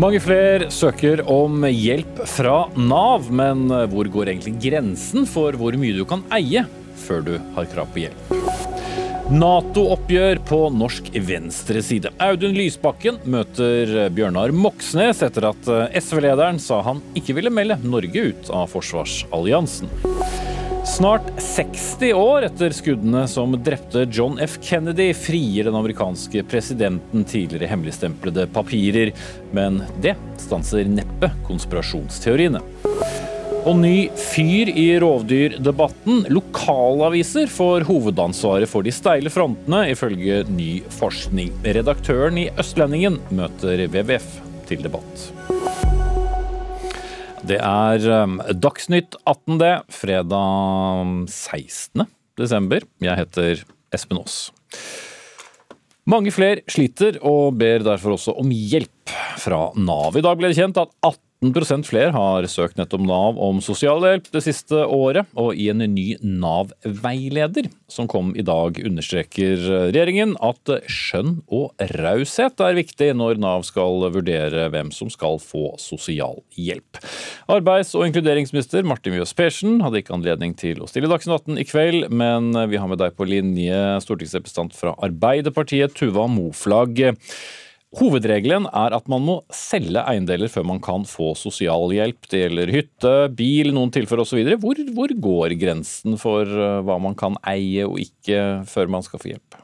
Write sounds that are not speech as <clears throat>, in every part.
Mange flere søker om hjelp fra Nav, men hvor går egentlig grensen for hvor mye du kan eie før du har krav på hjelp? Nato-oppgjør på norsk venstreside. Audun Lysbakken møter Bjørnar Moxnes etter at SV-lederen sa han ikke ville melde Norge ut av forsvarsalliansen. Snart 60 år etter skuddene som drepte John F. Kennedy, frier den amerikanske presidenten tidligere hemmeligstemplede papirer. Men det stanser neppe konspirasjonsteoriene. Og ny fyr i rovdyrdebatten. Lokalaviser får hovedansvaret for de steile frontene, ifølge ny forskning. Redaktøren i Østlendingen møter WWF til debatt. Det er um, Dagsnytt 18, det. Fredag 16. desember. Jeg heter Espen Aas. Mange flere sliter og ber derfor også om hjelp fra Nav. I dag ble det kjent at 18 18 flere har søkt nettopp Nav om sosialhjelp det siste året, og i en ny Nav-veileder som kom i dag, understreker regjeringen at skjønn og raushet er viktig når Nav skal vurdere hvem som skal få sosialhjelp. Arbeids- og inkluderingsminister Martin Mjøs Persen hadde ikke anledning til å stille Dagsnytt 18 i kveld, men vi har med deg på linje stortingsrepresentant fra Arbeiderpartiet, Tuva Moflag. Hovedregelen er at man må selge eiendeler før man kan få sosialhjelp. Det gjelder hytte, bil, noen tilfeller osv. Hvor, hvor går grensen for eh, hva man kan eie og ikke før man skal få hjelp?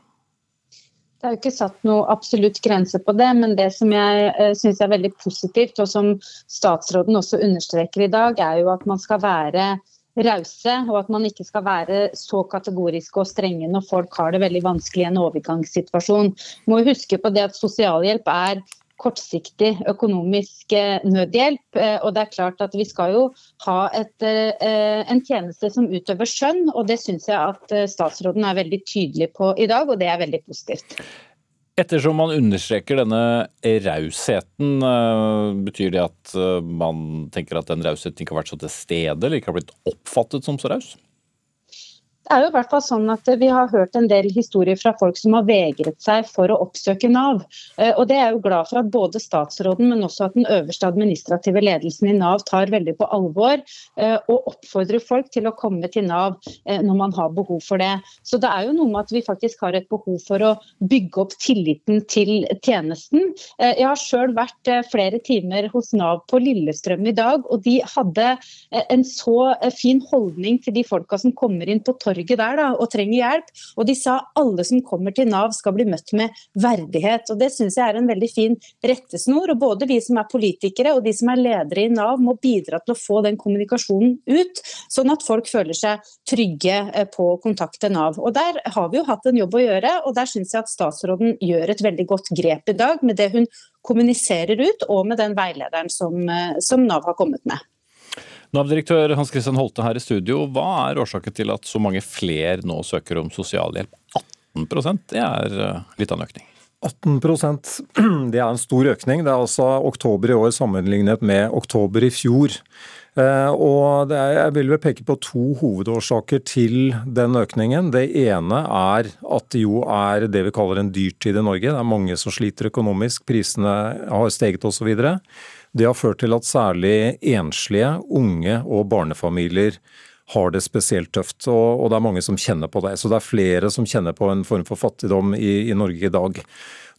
Det er jo ikke satt noe absolutt grense på det, men det som jeg uh, syns er veldig positivt, og som statsråden også understreker i dag, er jo at man skal være rause, og at man ikke skal være så kategoriske og strenge når folk har det veldig vanskelig i en overgangssituasjon. Må huske på det at sosialhjelp er kortsiktig økonomisk eh, nødhjelp. Eh, og det er klart at Vi skal jo ha et, eh, en tjeneste som utøver skjønn, og det syns jeg at statsråden er veldig tydelig på i dag, og det er veldig positivt. Ettersom man understreker denne rausheten, eh, betyr det at eh, man tenker at den rausheten ikke har vært så til stede, eller ikke har blitt oppfattet som så raus? Det er jo i hvert fall sånn at Vi har hørt en del historier fra folk som har vegret seg for å oppsøke Nav. Eh, og det er jo glad for at både statsråden, men også at den øverste administrative ledelsen i Nav tar veldig på alvor eh, og oppfordrer folk til å komme til Nav eh, når man har behov for det. Så det er jo noe med at vi faktisk har et behov for å bygge opp tilliten til tjenesten. Jeg har sjøl vært flere timer hos Nav på Lillestrøm i dag, og de hadde en så fin holdning til de folka som kommer inn på torget torget der da, og trenger hjelp. Og de sa alle som kommer til Nav skal bli møtt med verdighet. og Det syns jeg er en veldig fin rettesnor. og Både vi som er politikere og de som er ledere i Nav må bidra til å få den kommunikasjonen ut, sånn at folk føler seg trygge eh, på å kontakte Nav. Og Der har vi jo hatt en jobb å gjøre, og der syns jeg at statsråden gjør et veldig godt grep i dag med det hun kommuniserer ut, og med den veilederen som, eh, som Nav har kommet med. Nav-direktør Hans Christian Holte her i studio, hva er årsaken til at så mange flere nå søker om sosialhjelp? 18 det er eh, litt av en økning. 18% <clears throat> det er en stor økning. Det er altså oktober i år sammenlignet med oktober i fjor. Eh, og er, jeg vil vel peke på to hovedårsaker til den økningen. Det ene er at det jo er det vi kaller en dyrtid i Norge. Det er mange som sliter økonomisk, prisene har steget osv. Det har ført til at særlig enslige, unge og barnefamilier har det spesielt tøft, og, og, det er mange som kjenner på det. Så det er flere som kjenner på en form for fattigdom i, i Norge i dag.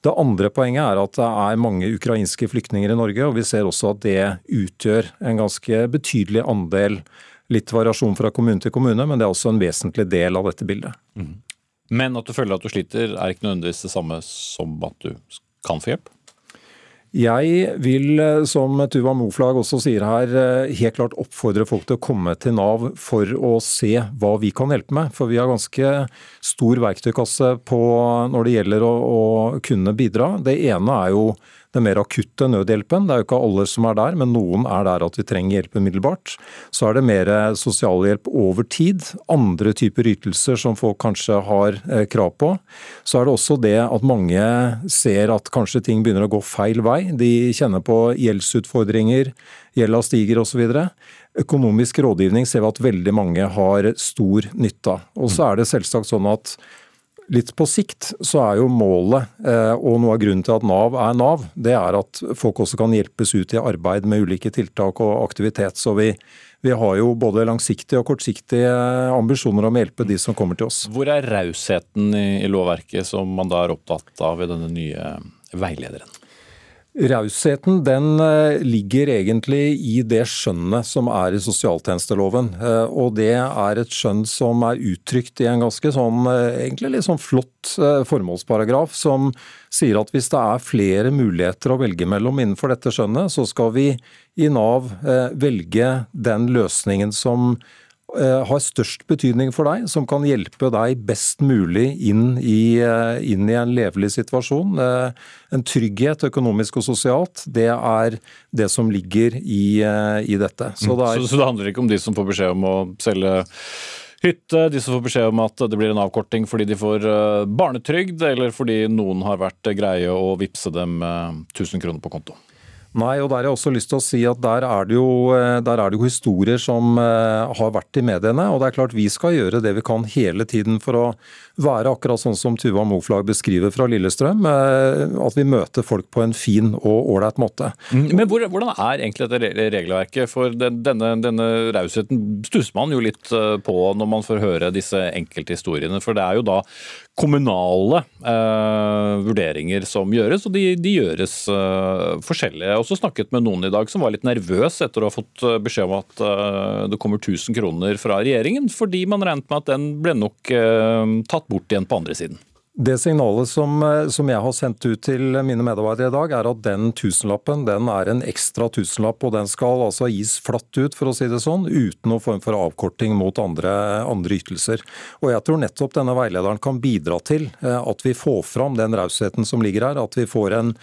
Det andre poenget er at det er mange ukrainske flyktninger i Norge, og vi ser også at det utgjør en ganske betydelig andel. Litt variasjon fra kommune til kommune, men det er også en vesentlig del av dette bildet. Mm. Men at du føler at du sliter, er ikke nødvendigvis det samme som at du kan få hjelp? Jeg vil, eh, som Tuva Moflag også sier her, eh, helt klart oppfordre folk til å komme til Nav for å se hva vi kan hjelpe med. For vi har ganske stor verktøykasse når det gjelder å, å kunne bidra. Det ene er jo den mer akutte nødhjelpen. Det er jo ikke alle som er der, men noen er der at vi trenger hjelp umiddelbart. Så er det mer sosialhjelp over tid. Andre typer ytelser som folk kanskje har eh, krav på. Så er det også det at mange ser at kanskje ting begynner å gå feil vei. De kjenner på gjeldsutfordringer, gjelda stiger osv. Økonomisk rådgivning ser vi at veldig mange har stor nytte av. Og så er det selvsagt sånn at litt på sikt så er jo målet, eh, og noe av grunnen til at Nav er Nav, det er at folk også kan hjelpes ut i arbeid med ulike tiltak og aktivitet. Så vi, vi har jo både langsiktige og kortsiktige ambisjoner om å hjelpe de som kommer til oss. Hvor er rausheten i, lovverket som man da er opptatt av i denne nye veilederen? Rausheten den eh, ligger egentlig i det skjønnet som er i sosialtjenesteloven. Eh, og det er et skjønn som er uttrykt i en ganske sånn, eh, egentlig litt sånn flott formålsparagraf, som sier at hvis det er flere muligheter å velge mellom innenfor dette skjønnet, så skal vi i Nav velge den løsningen som har størst betydning for deg, som kan hjelpe deg best mulig inn i, eh, inn i en levelig situasjon. Eh, en trygghet økonomisk og sosialt, det er det som ligger i, i dette. Så det, er... så, så det handler ikke om de som får beskjed om å selge hytte, de som får beskjed om at det blir en avkorting fordi de får barnetrygd, eller fordi noen har vært greie å vippse dem 1000 kroner på konto? Nei, og der har jeg også lyst til å si at der er jo, der er det jo historier som uh, har vært i mediene. Og det er klart vi skal gjøre det vi kan hele tiden for å være akkurat sånn som Tuva Moflag beskriver fra Lillestrøm. Uh, at vi møter folk på en fin og ålreit måte. Mm, men hvordan er egentlig dette regelverket? For denne, denne rausheten stusser man jo litt på når man får høre disse enkelthistoriene. For det er jo da kommunale eh, vurderinger som gjøres, og de, de gjøres eh, forskjellige. Jeg har også snakket med noen i dag som var litt nervøs etter å ha fått eh, beskjed om at eh, det kommer 1000 kroner fra regjeringen, fordi man regnet med at den ble nok eh, tatt bort igjen på andre siden. Det signalet som, eh, som, jeg har sendt ut til mine medarbeidere i dag, er at den tusenlappen den er en ekstra tusenlapp, og den skal altså gis flatt ut, for å si det sånn, uten noen form for avkorting mot andre, andre ytelser. Og Jeg tror nettopp denne veilederen kan bidra til eh, at vi får fram den rausheten som ligger her. At vi får en,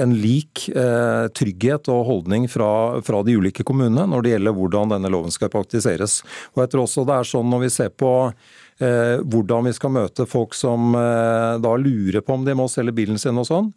en lik eh, trygghet og holdning fra, fra, de ulike kommunene når det gjelder hvordan denne loven skal praktiseres. Og jeg tror også det er sånn når vi ser på hvordan vi skal møte folk som eh, da lurer på om de må selge bilen sin og sånn.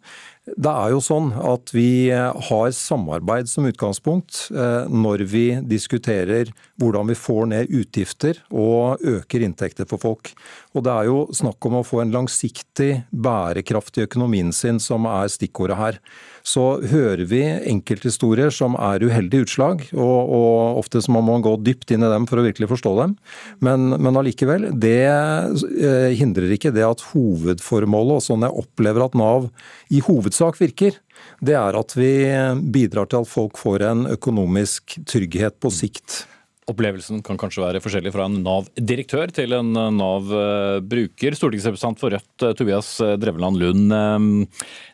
Det er jo sånn at vi har samarbeid som utgangspunkt eh, når vi diskuterer hvordan vi får ned utgifter og øker inntekter for folk. Og Det er jo snakk om å få en langsiktig, bærekraftig økonomien sin som er stikkordet her. Så hører vi enkelthistorier som er uheldige utslag, og, og ofte så må man gå dypt inn i dem for å virkelig forstå dem. Men, men allikevel, det eh, hindrer ikke det at hovedformålet, og sånn jeg opplever at Nav i hovedsak hovedsak virker, det er at vi bidrar til at folk får en økonomisk trygghet på sikt. Opplevelsen kan kanskje være forskjellig fra en Nav-direktør til en Nav-bruker. Stortingsrepresentant for Rødt, Tobias Drevland Lund.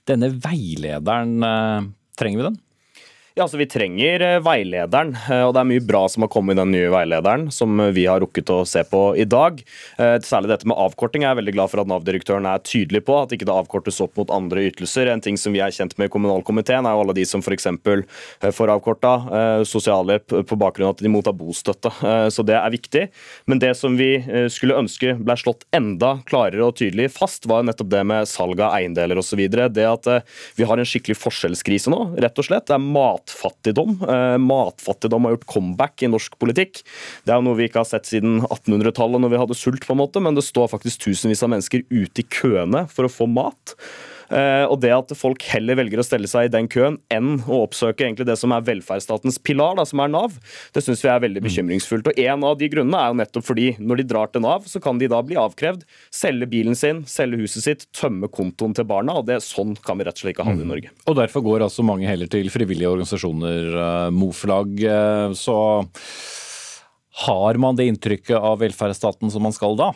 Denne veilederen, trenger vi den? Ja, altså Vi trenger eh, veilederen, eh, og det er mye bra som har kommet i den nye veilederen, som vi har rukket å se på i dag. Eh, særlig dette med avkorting. Jeg er veldig glad for at Nav-direktøren er tydelig på at ikke det avkortes opp mot andre ytelser. En ting som vi er kjent med i kommunalkomiteen, er jo alle de som f.eks. får avkorta sosialhjelp på bakgrunn av at de mottar bostøtte. Så det er viktig. Men det som vi skulle ønske ble slått enda klarere og tydelig fast, var nettopp det med salg av eiendeler osv. Det at vi har en skikkelig forskjellskrise nå, rett og slett. Det er matfattigdom. Eh, matfattigdom har gjort comeback i norsk politikk. Det er noe vi ikke har sett siden 1800-tallet, når vi hadde sult, på en måte, men det står faktisk tusenvis av mennesker ute i køene for å få mat. Eh, og det at folk heller velger å stelle seg i den køen enn å oppsøke egentlig det som er velferdsstatens pilar, da, som er Nav, det syns vi er veldig mm. bekymringsfullt. Og En av de grunnene er jo nettopp fordi når de drar til Nav, så kan de da bli avkrevd selge bilen sin, selge huset sitt, tømme kontoen til barna. og det Sånn kan vi rett og slett ikke ha det i mm. Norge. Og Derfor går altså mange heller til frivillige organisasjoner, uh, Moflag. Uh, så har man det inntrykket av velferdsstaten som man skal da?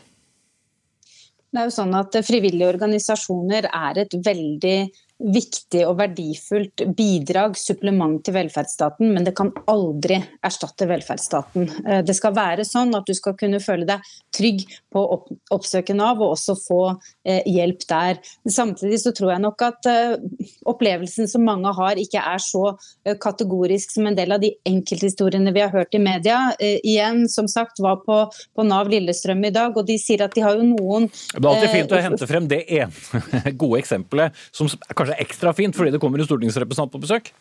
Det er jo sånn at Frivillige organisasjoner er et veldig viktig og verdifullt bidrag, supplement til velferdsstaten, men det kan aldri erstatte velferdsstaten. Eh, det skal være sånn at du skal kunne føle deg trygg på å oppsøke Nav og også få eh, hjelp der. Samtidig så tror jeg nok at eh, opplevelsen som mange har ikke er så kategorisk som en del av de enkelthistoriene vi har hørt i media. Igjen, som sagt, var på, på Nav Lillestrøm i dag, og de sier at de har jo noen Det er alltid fint å hente frem det ene <laughs> gode eksempelet som kanskje kanskje ekstra fint fordi det kommer en stortingsrepresentant på besøk?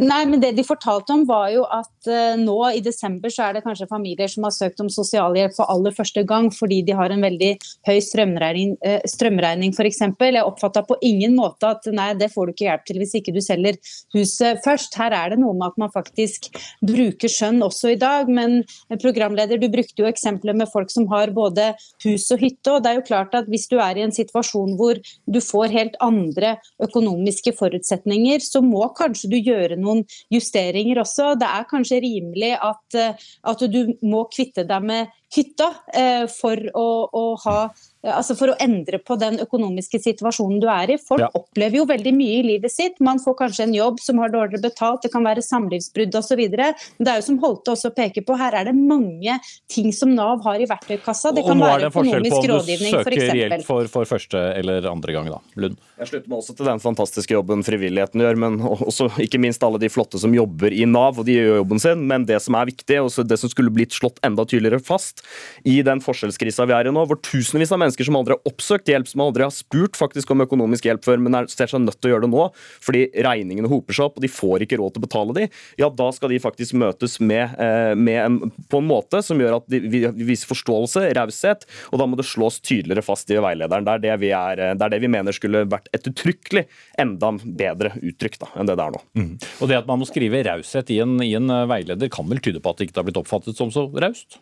Nei, men Det de fortalte om var jo at uh, nå i desember så er det kanskje familier som har søkt om sosialhjelp for aller første gang fordi de har en veldig høy strømregning, uh, strømregning f.eks. Jeg oppfatta på ingen måte at nei, det får du ikke hjelp til hvis ikke du selger huset først. Her er det noe med at man faktisk bruker skjønn også i dag. Men programleder, du brukte jo eksempler med folk som har både hus og hytte. og det er jo klart at Hvis du er i en situasjon hvor du får helt andre økonomiske forutsetninger, så må kanskje du gjøre noen justeringer også. Det er kanskje rimelig at, eh, at du må kvitte deg med hytta eh, for å, å ha altså for å endre på den økonomiske situasjonen du er i. Folk ja. opplever jo veldig mye i livet sitt. Man får kanskje en jobb som har dårligere betalt, det kan være samlivsbrudd osv. Men det er jo som Holte også peker på, her er det mange ting som Nav har i verktøykassa. Det kan være økonomisk rådgivning f.eks. Og nå er det forskjell på om du søker hjelp for, for, første eller andre gang, da. Lund? Jeg slutter meg også til den fantastiske jobben frivilligheten gjør, men også ikke minst alle de flotte som jobber i Nav, og de gjør jobben sin. Men det som er viktig, og det som skulle blitt slått enda tydeligere fast i den forskjellskrisa vi er i nå, hvor tusenvis av mennesker som aldri har oppsøkt hjelp, som aldri har spurt faktisk om økonomisk hjelp før, men er, ser seg nødt til å gjøre det nå fordi regningene hoper seg opp og de får ikke råd til å betale de, ja, da skal de faktisk møtes med, eh, med en, på en måte som gjør at de, vi viser forståelse, raushet, og da må det slås tydeligere fast i veilederen. Det er det vi, er, det, er det vi mener skulle vært ettertrykkelig enda bedre uttrykk da, enn det det er nå. Mm. Og det at man må skrive raushet i, i, en veileder, kan vel tyde på at det ikke har blitt oppfattet som så raust?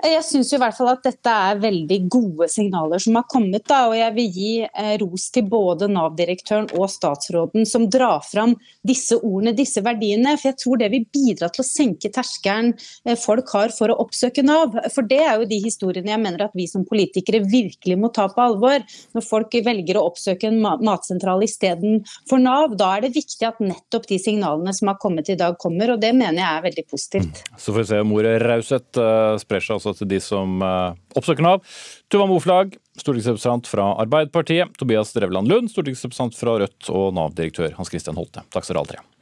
Jeg syns i hvert fall at dette er veldig gode signaler som har kommet. Da, og Jeg vil gi eh, ros til både Nav-direktøren og statsråden som drar fram disse ordene, disse verdiene. For jeg tror det vil bidra til å senke terskelen eh, folk har for å oppsøke Nav. For det er jo de historiene jeg mener at vi som politikere virkelig må ta på alvor. Når folk velger å oppsøke en matsentral istedenfor Nav, da er det viktig at nettopp de signalene som har kommet i dag, kommer. Og det mener jeg er veldig positivt. Mm. Så får vi se om ordet raushet uh, sprer seg også til de som eh, oppsøker Nav. Tuva Moflag, stortingsrepresentant fra Arbeiderpartiet. Tobias Drevland Lund, stortingsrepresentant fra Rødt. Og Nav-direktør Hans Christian Holte. Takk skal dere alle tre.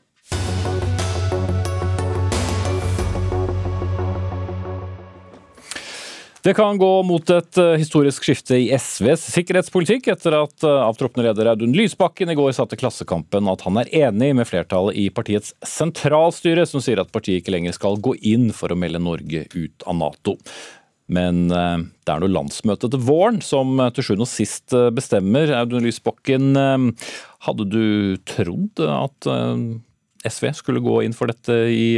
Det kan gå mot et eh, historisk skifte i SVs sikkerhetspolitikk etter at eh, avtroppende leder Audun Lysbakken i går sa til Klassekampen at han er enig med flertallet i partiets sentralstyre, som sier at partiet ikke lenger skal gå inn for å melde Norge ut av Nato. Men eh, det er nå landsmøtet til våren som til sjuende og sist bestemmer. Audun Lysbakken, hadde du trodd at SV skulle gå inn for dette i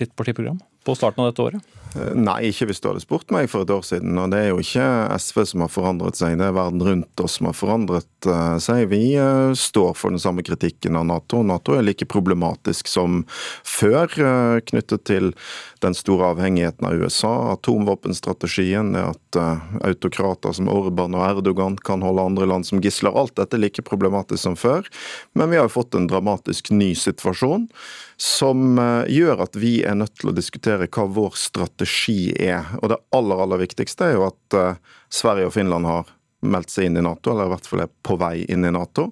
sitt partiprogram på starten av dette året? Eh, nei, ikke hvis du hadde spurt meg for et år siden. Og det er jo ikke SV som har forandret seg, det er verden rundt oss som har forandret uh, seg. Vi uh, står for den samme kritikken av Nato. Nato er like problematisk som før, knyttet til den store avhengigheten av USA, atomvåpenstrategien, at autokrater som Orban og Erdogan kan holde andre land som gisler. Alt dette er like problematisk som før. Men vi har jo fått en dramatisk ny situasjon som gjør at vi er nødt til å diskutere hva vår strategi er. Og det aller, aller viktigste er jo at uh, Sverige og Finland har meldt seg inn i Nato, eller i hvert fall er på vei inn i Nato.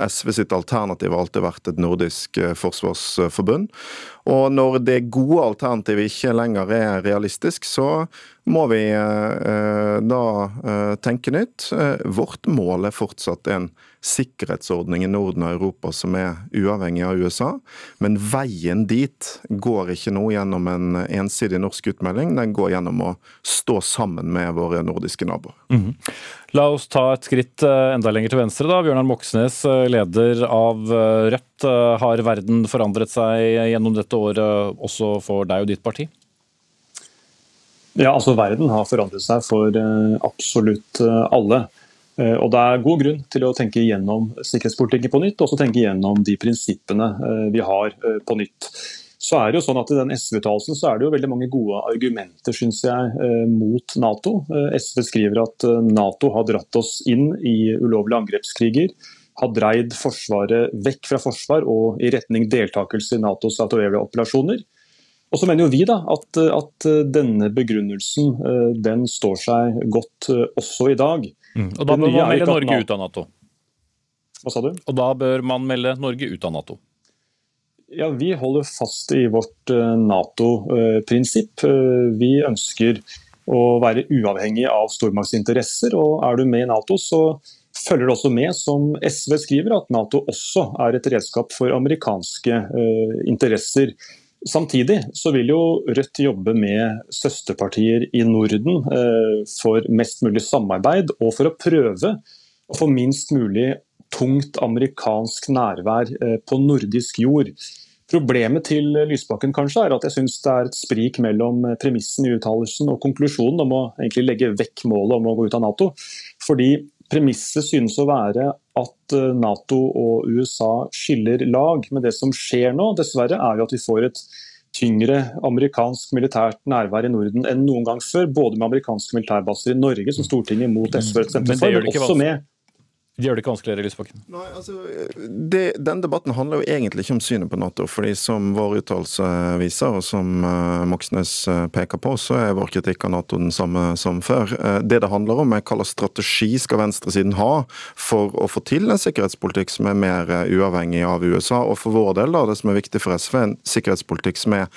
SV sitt alternativ har alltid vært et nordisk uh, forsvarsforbund. Og når det gode alternativet ikke lenger er realistisk, så må vi uh, da tenke nytt. Vårt mål er fortsatt en sikkerhetsordning i Norden og Europa som er uavhengig av USA. Men veien dit går ikke nå gjennom en ensidig norsk utmelding, den går gjennom å stå sammen med våre nordiske naboer. Mm -hmm. La oss ta et skritt eh, enda lenger til venstre. da. Bjørnar Moxnes, eh, leder av eh, Rødt. Har verden forandret seg gjennom dette året også for deg og ditt parti? Ja, altså Verden har forandret seg for absolutt alle. Eh, og Det er god grunn til å tenke gjennom sikkerhetspolitikken på nytt, og også tenke gjennom de prinsippene eh, vi har eh, på nytt. Så er det jo sånn at I den SV-uttalelsen er det jo veldig mange gode argumenter synes jeg, mot Nato. SV skriver at Nato har dratt oss inn i ulovlige angrepskriger. Har dreid Forsvaret vekk fra forsvar og i retning deltakelse i Natos autorelia-operasjoner. Og så mener jo vi da at, at denne begrunnelsen den står seg godt også i dag. Mm. Og da bør man melde Norge ut av Nato? Hva sa du? Og da bør man melde Norge ut av Nato? Ja, Vi holder fast i vårt eh, Nato-prinsipp. Eh, vi ønsker å være uavhengig av stormaktsinteresser. og Er du med i Nato, så følger det også med, som SV skriver, at Nato også er et redskap for amerikanske interesser. Samtidig så vil jo Rødt jobbe med søsterpartier i Norden uh, for mest mulig samarbeid, og for å prøve å få minst mulig tungt amerikansk nærvær uh, på nordisk jord. Problemet til Lysbakken kanskje er at jeg syns det er et sprik mellom premissen i uttalelsen og konklusjonen om å egentlig legge vekk målet om å gå ut av Nato. Fordi Premisset synes å være at eh, Nato og USA skiller lag. Men det som skjer nå, dessverre, er jo at vi får et tyngre amerikansk militært nærvær i Norden enn noen gang før. Både med amerikanske militærbaser i Norge, som Stortinget mot SV stemte for, men også med det gjør det ikke vanskeligere, Lysbakken? Nei, altså, det, Den debatten handler jo egentlig ikke om synet på Nato. fordi Som vår uttalelse viser, og som uh, Moxnes uh, peker på, så er vår kritikk av Nato den samme som før. Uh, det det handler om, er hva slags strategi skal venstresiden ha for å få til en sikkerhetspolitikk som er mer uh, uavhengig av USA. Og for vår del, da, det som er viktig for SV, en sikkerhetspolitikk som er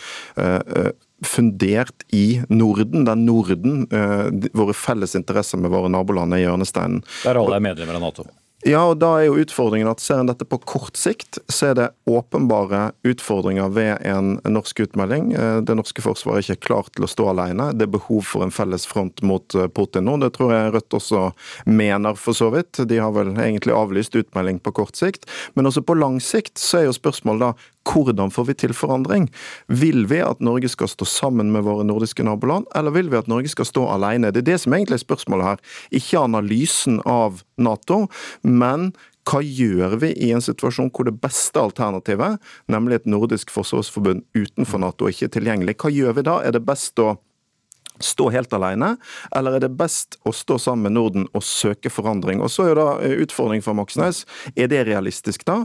fundert i Norden, der Norden, eh, våre felles interesser med våre naboland, er hjørnesteinen. Der alle er medlemmer av Nato? Ja, og da er jo utfordringen at Ser en dette på kort sikt, så er det åpenbare utfordringer ved en norsk utmelding. Eh, det norske forsvaret er ikke klart til å stå alene. Det er behov for en felles front mot eh, Putin nå. Det tror jeg Rødt også mener, for så vidt. De har vel egentlig avlyst utmelding på kort sikt. Men også på lang sikt så er jo spørsmålet da hvordan får vi til forandring? Vil vi at Norge skal stå sammen med våre nordiske naboland, eller vil vi at Norge skal stå alene? Det er det som egentlig er spørsmålet her. Ikke analysen av Nato, men hva gjør vi i en situasjon hvor det beste alternativet, nemlig et nordisk forsvarsforbund utenfor Nato, ikke er tilgjengelig? Hva gjør vi da? Er det best å stå helt alene, eller er det best å stå sammen med Norden og søke forandring? Og Så er jo da eh, utfordringen for Moxnes, er det realistisk da?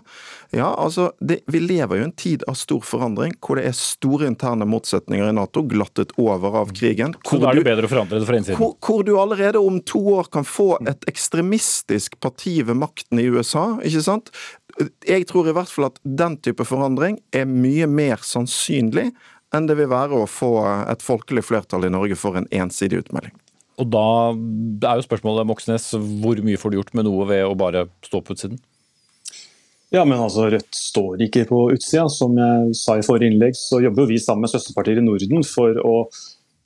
Ja, altså, det, Vi lever jo en tid av stor forandring, hvor det er store interne motsetninger i Nato, glattet over av krigen. Så da er det bedre å forandre det fra innsiden? Hvor, hvor, du allerede om to år kan få et ekstremistisk parti ved makten i USA, ikke sant? Jeg tror i hvert fall at den type forandring er mye mer sannsynlig enn det vil være å få et folkelig flertall i Norge for en ensidig utmelding. Og da er jo spørsmålet, Moxnes, hvor mye får du gjort med noe ved å bare stå på utsiden? Ja, men altså Rødt står ikke på utsida. Som jeg sa i forrige innlegg, så jobber vi sammen med søsterpartier i Norden for å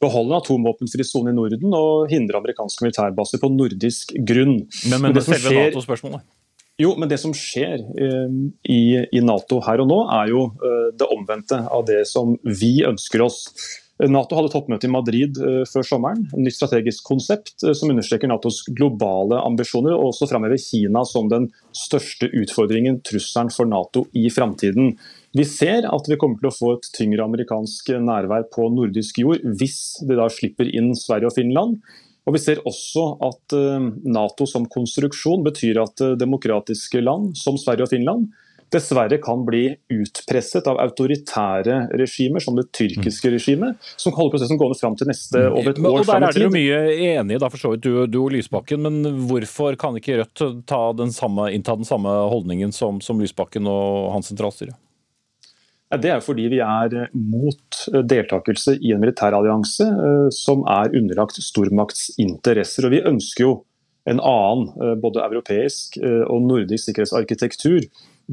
beholde en atomvåpenfri sone i Norden og hindre amerikanske militærbaser på nordisk grunn. Men, men, men det selve skjer... Nato-spørsmålet? Jo, men det som skjer eh, i, i, Nato her og nå, er jo eh, det omvendte av det som vi ønsker oss. Nato hadde toppmøte i Madrid eh, før sommeren. Et nytt strategisk konsept uh, som understreker Natos globale ambisjoner, og også framhever Kina som den største utfordringen, trusselen for Nato i framtiden. Vi ser at vi kommer til å få et tyngre amerikansk nærvær på nordisk jord hvis de da slipper inn Sverige og Finland. Og Vi ser også at eh, Nato som konstruksjon betyr at eh, demokratiske land som Sverige og Finland dessverre kan bli utpresset av autoritære regimer, som det tyrkiske mm. regimet, som holder prosessen gående fram til neste mm. over et år og. Der er dere mye enige, da, for så vidt, du, du, og Lysbakken, men hvorfor kan ikke Rødt ta den samme, innta den samme holdningen som, som Lysbakken og hans sentralstyre? Det er fordi vi er mot deltakelse i en militærallianse eh, som er underlagt stormaktsinteresser. Og vi ønsker jo en annen, både europeisk og nordisk sikkerhetsarkitektur,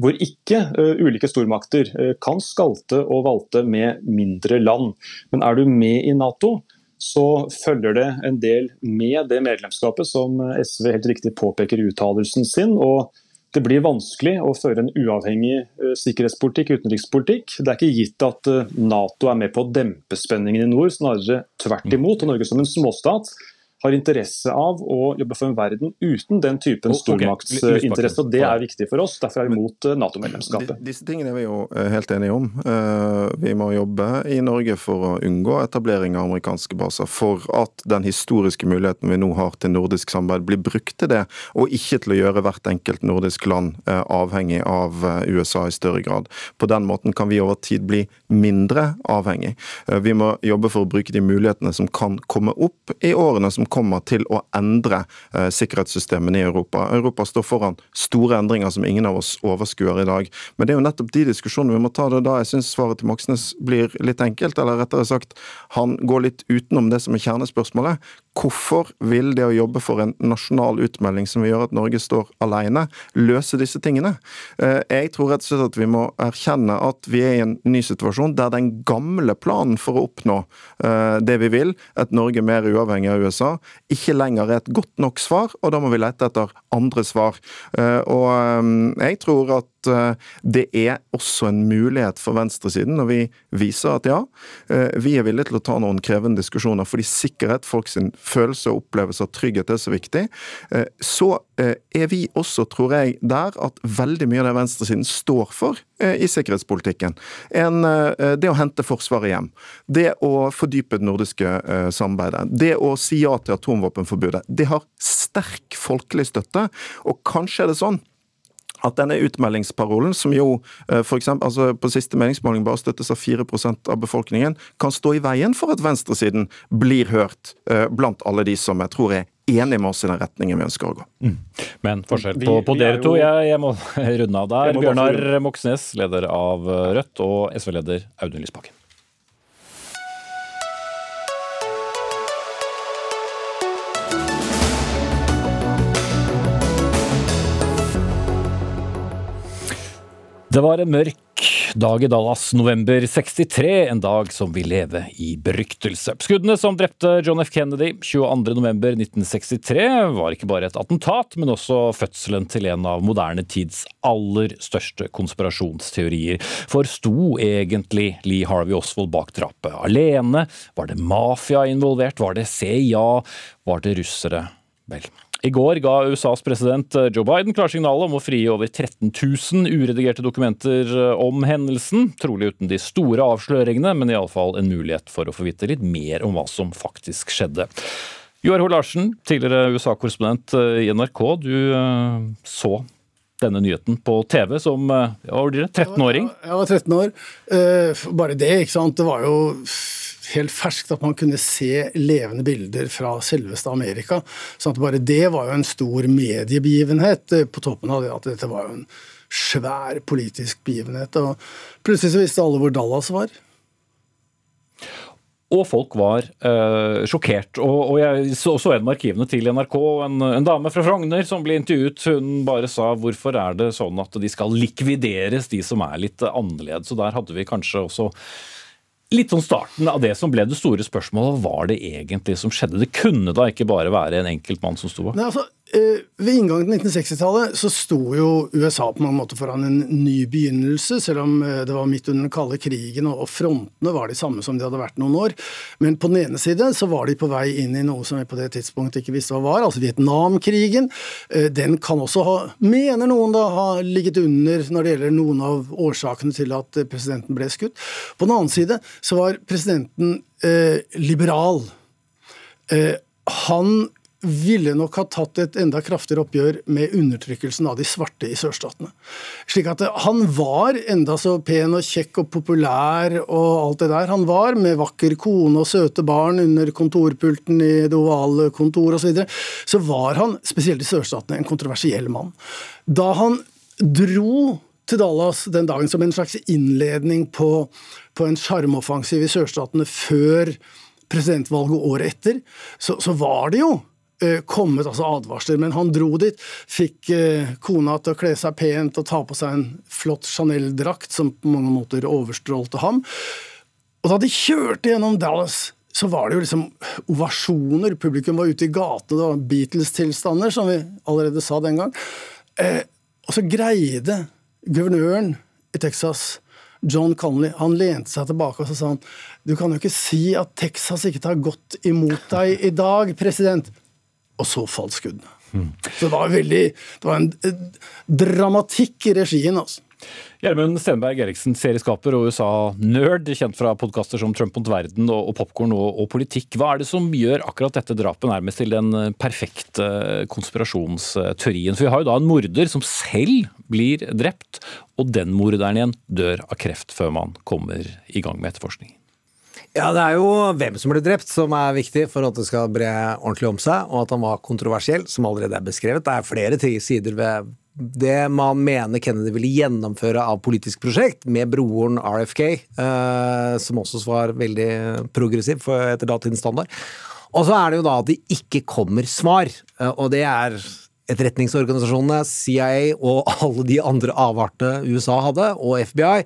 hvor ikke ulike stormakter kan skalte og valte med mindre land. Men er du med i Nato, så følger det en del med det medlemskapet, som SV helt riktig påpeker i uttalelsen sin. og det blir vanskelig å føre en uavhengig eh, sikkerhetspolitikk, utenrikspolitikk. Det er ikke gitt at eh, Nato er med på å dempe spenningen i nord, snarere tvert imot. Og Norge som en småstat har interesse av å jobbe for en verden uten den typen stormaktsinteresse. og Det er viktig for oss. Derfor er vi mot eh, Nato-medlemskapet. Disse tingene er vi jo eh, helt enige om. Eh, vi må jobbe i Norge for å unngå etablering av amerikanske baser. For at den historiske muligheten vi nå har til nordisk samarbeid, blir brukt til det, og ikke til å gjøre hvert enkelt nordisk land avhengig av USA i større grad. På den måten kan vi over tid bli mindre avhengig. Vi må jobbe for å bruke de mulighetene som kan komme opp i årene som kommer til å endre eh, sikkerhetssystemene i Europa. Europa står foran store endringer som ingen av oss overskuer i dag. Men det er jo nettopp de diskusjonene vi må ta. det da jeg syns svaret til Moxnes blir litt enkelt, eller rettere sagt, han går litt utenom det som er kjernespørsmålet. Hvorfor vil det å jobbe for en nasjonal utmelding som vil gjøre at Norge står alene, løse disse tingene? Eh, jeg tror rett og slett at vi må erkjenne at vi er i en ny situasjon der den gamle planen for å oppnå eh, det vi vil, et Norge mer uavhengig av USA, ikke lenger er et godt nok svar, og da må vi lete etter andre svar. Eh, og jeg tror at det er også en mulighet for venstresiden når vi viser at ja, vi er villige til å ta noen krevende diskusjoner fordi sikkerhet, folks følelse og opplevelse av trygghet er så viktig, eh, så eh, er vi også, tror jeg, der at veldig mye av det venstresiden står for eh, i sikkerhetspolitikken. En, det å hente Forsvaret hjem. Det å fordype det nordiske samarbeidet. Det å si ja til atomvåpenforbudet. Det har sterk folkelig støtte, og kanskje er det sånn at denne utmeldingsparolen, som jo eh, for eksempel, altså på siste meningsmåling bare støttes av 4% av befolkningen, kan stå i veien for at venstresiden blir hørt eh, blant alle de som jeg tror er enige med oss i den retningen vi ønsker å gå. Mm. Men forskjell på, på dere to, jeg, jeg, må <laughs> runde av der. Bjørnar Moxnes, leder av Rødt, og SV-leder Audun Lysbakken. Det var en mørk dag i Dallas, november 63, en dag som vil leve i beryktelse. Skuddene som drepte John F. Kennedy 22.11.1963 var ikke bare et attentat, men også fødselen til en av moderne tids aller største konspirasjonsteorier. For sto egentlig Lee Harvey Oswald bak drapet alene? Var det mafia involvert? Var det CIA? Var det russere? Vel, i går ga USAs president eh, Joe Biden klarsignalet om å frigi over 13 000 uredigerte dokumenter eh, om hendelsen. Trolig uten de store avsløringene, men iallfall en mulighet for å få vite litt mer om hva som faktisk skjedde. Joar H. Larsen, tidligere USA-korrespondent eh, i NRK. Du så denne nyheten på TV som ja, 13-åring? Jeg var 13 år. Bare det, ikke sant. Det var jo helt ferskt at man kunne se levende bilder fra selveste Amerika. sånn at Bare det var jo en stor mediebegivenhet, eh, på toppen av det at dette var jo en svær politisk begivenhet. og Plutselig så visste alle hvor Dallas var. Og folk var uh, sjokkert. Og, og, jeg så, så gjennom arkivene til NRK en, en, dame fra Frogner som ble intervjuet. Hun bare sa hvorfor er det sånn at de skal likvideres, de som er litt annerledes. Så der hadde vi kanskje også Litt sånn starten av det som ble det store spørsmålet. Hva var det egentlig som skjedde? Det kunne da ikke bare være en enkelt mann som sto bak? Nei, Altså, ved inngangen til 1960-tallet så sto jo USA på mange måter foran en ny begynnelse, selv om eh, det var midt under den kalde krigen og frontene var de samme som de hadde vært noen år. Men på den ene side så var de på vei inn i noe som vi på det tidspunktet ikke visste hva var, altså Vietnamkrigen. Eh, den kan også ha, mener noen da, ha ligget under når det gjelder noen av årsakene til at presidenten ble skutt. På den annen side så var presidenten eh, liberal. Eh, han ville nok ha tatt et enda kraftigere oppgjør med undertrykkelsen av de svarte i sørstatene. Slik at Han var enda så pen og kjekk og populær og alt det der han var, med vakker kone og søte barn under kontorpulten i det ovale kontoret osv., så, videre, så var han, spesielt i sørstatene, en kontroversiell mann. Da han dro til Dallas den dagen som en slags innledning på, på en sjarmoffensiv i sørstatene før presidentvalget året etter, så, så var det jo Eh, kommet altså advarsler, men han dro dit. Fikk eh, kona til å kle seg pent og ta på seg en flott Chanel-drakt som på mange måter overstrålte ham. Og da de kjørte gjennom Dallas, så var det jo liksom ovasjoner. Publikum var ute i gatene, det var Beatles-tilstander, som vi allerede sa den gang. Eh, og så greide guvernøren i Texas John Connolly han lente seg tilbake og så sa han, du kan jo ikke si at Texas ikke tar godt imot deg i dag, president og så falt skuddene. Mm. Så det var veldig Det var en dramatikk i regien, altså. Gjermund Stenberg Eriksen, serieskaper og USA-nerd, kjent fra podkaster som Trump mot verden og, Popkorn og, og, politikk. Hva er det som gjør akkurat dette drapet nærmest til den eh, perfekte konspirasjonsteorien? For vi har jo da en morder som selv blir drept, og den morderen igjen dør av kreft før man kommer i gang med etterforskning. Ja, Det er jo hvem som ble drept som er viktig for at det skal bre ordentlig om seg, og at han var kontroversiell, som allerede er beskrevet. Det er flere sider ved det man mener Kennedy ville gjennomføre av politisk prosjekt, med broren RFK, eh, som også var veldig progressiv etter datidens standard. Og så er det jo da at det ikke kommer svar, eh, og det er etterretningsorganisasjonene, CIA og alle de andre avartene USA hadde, og FBI,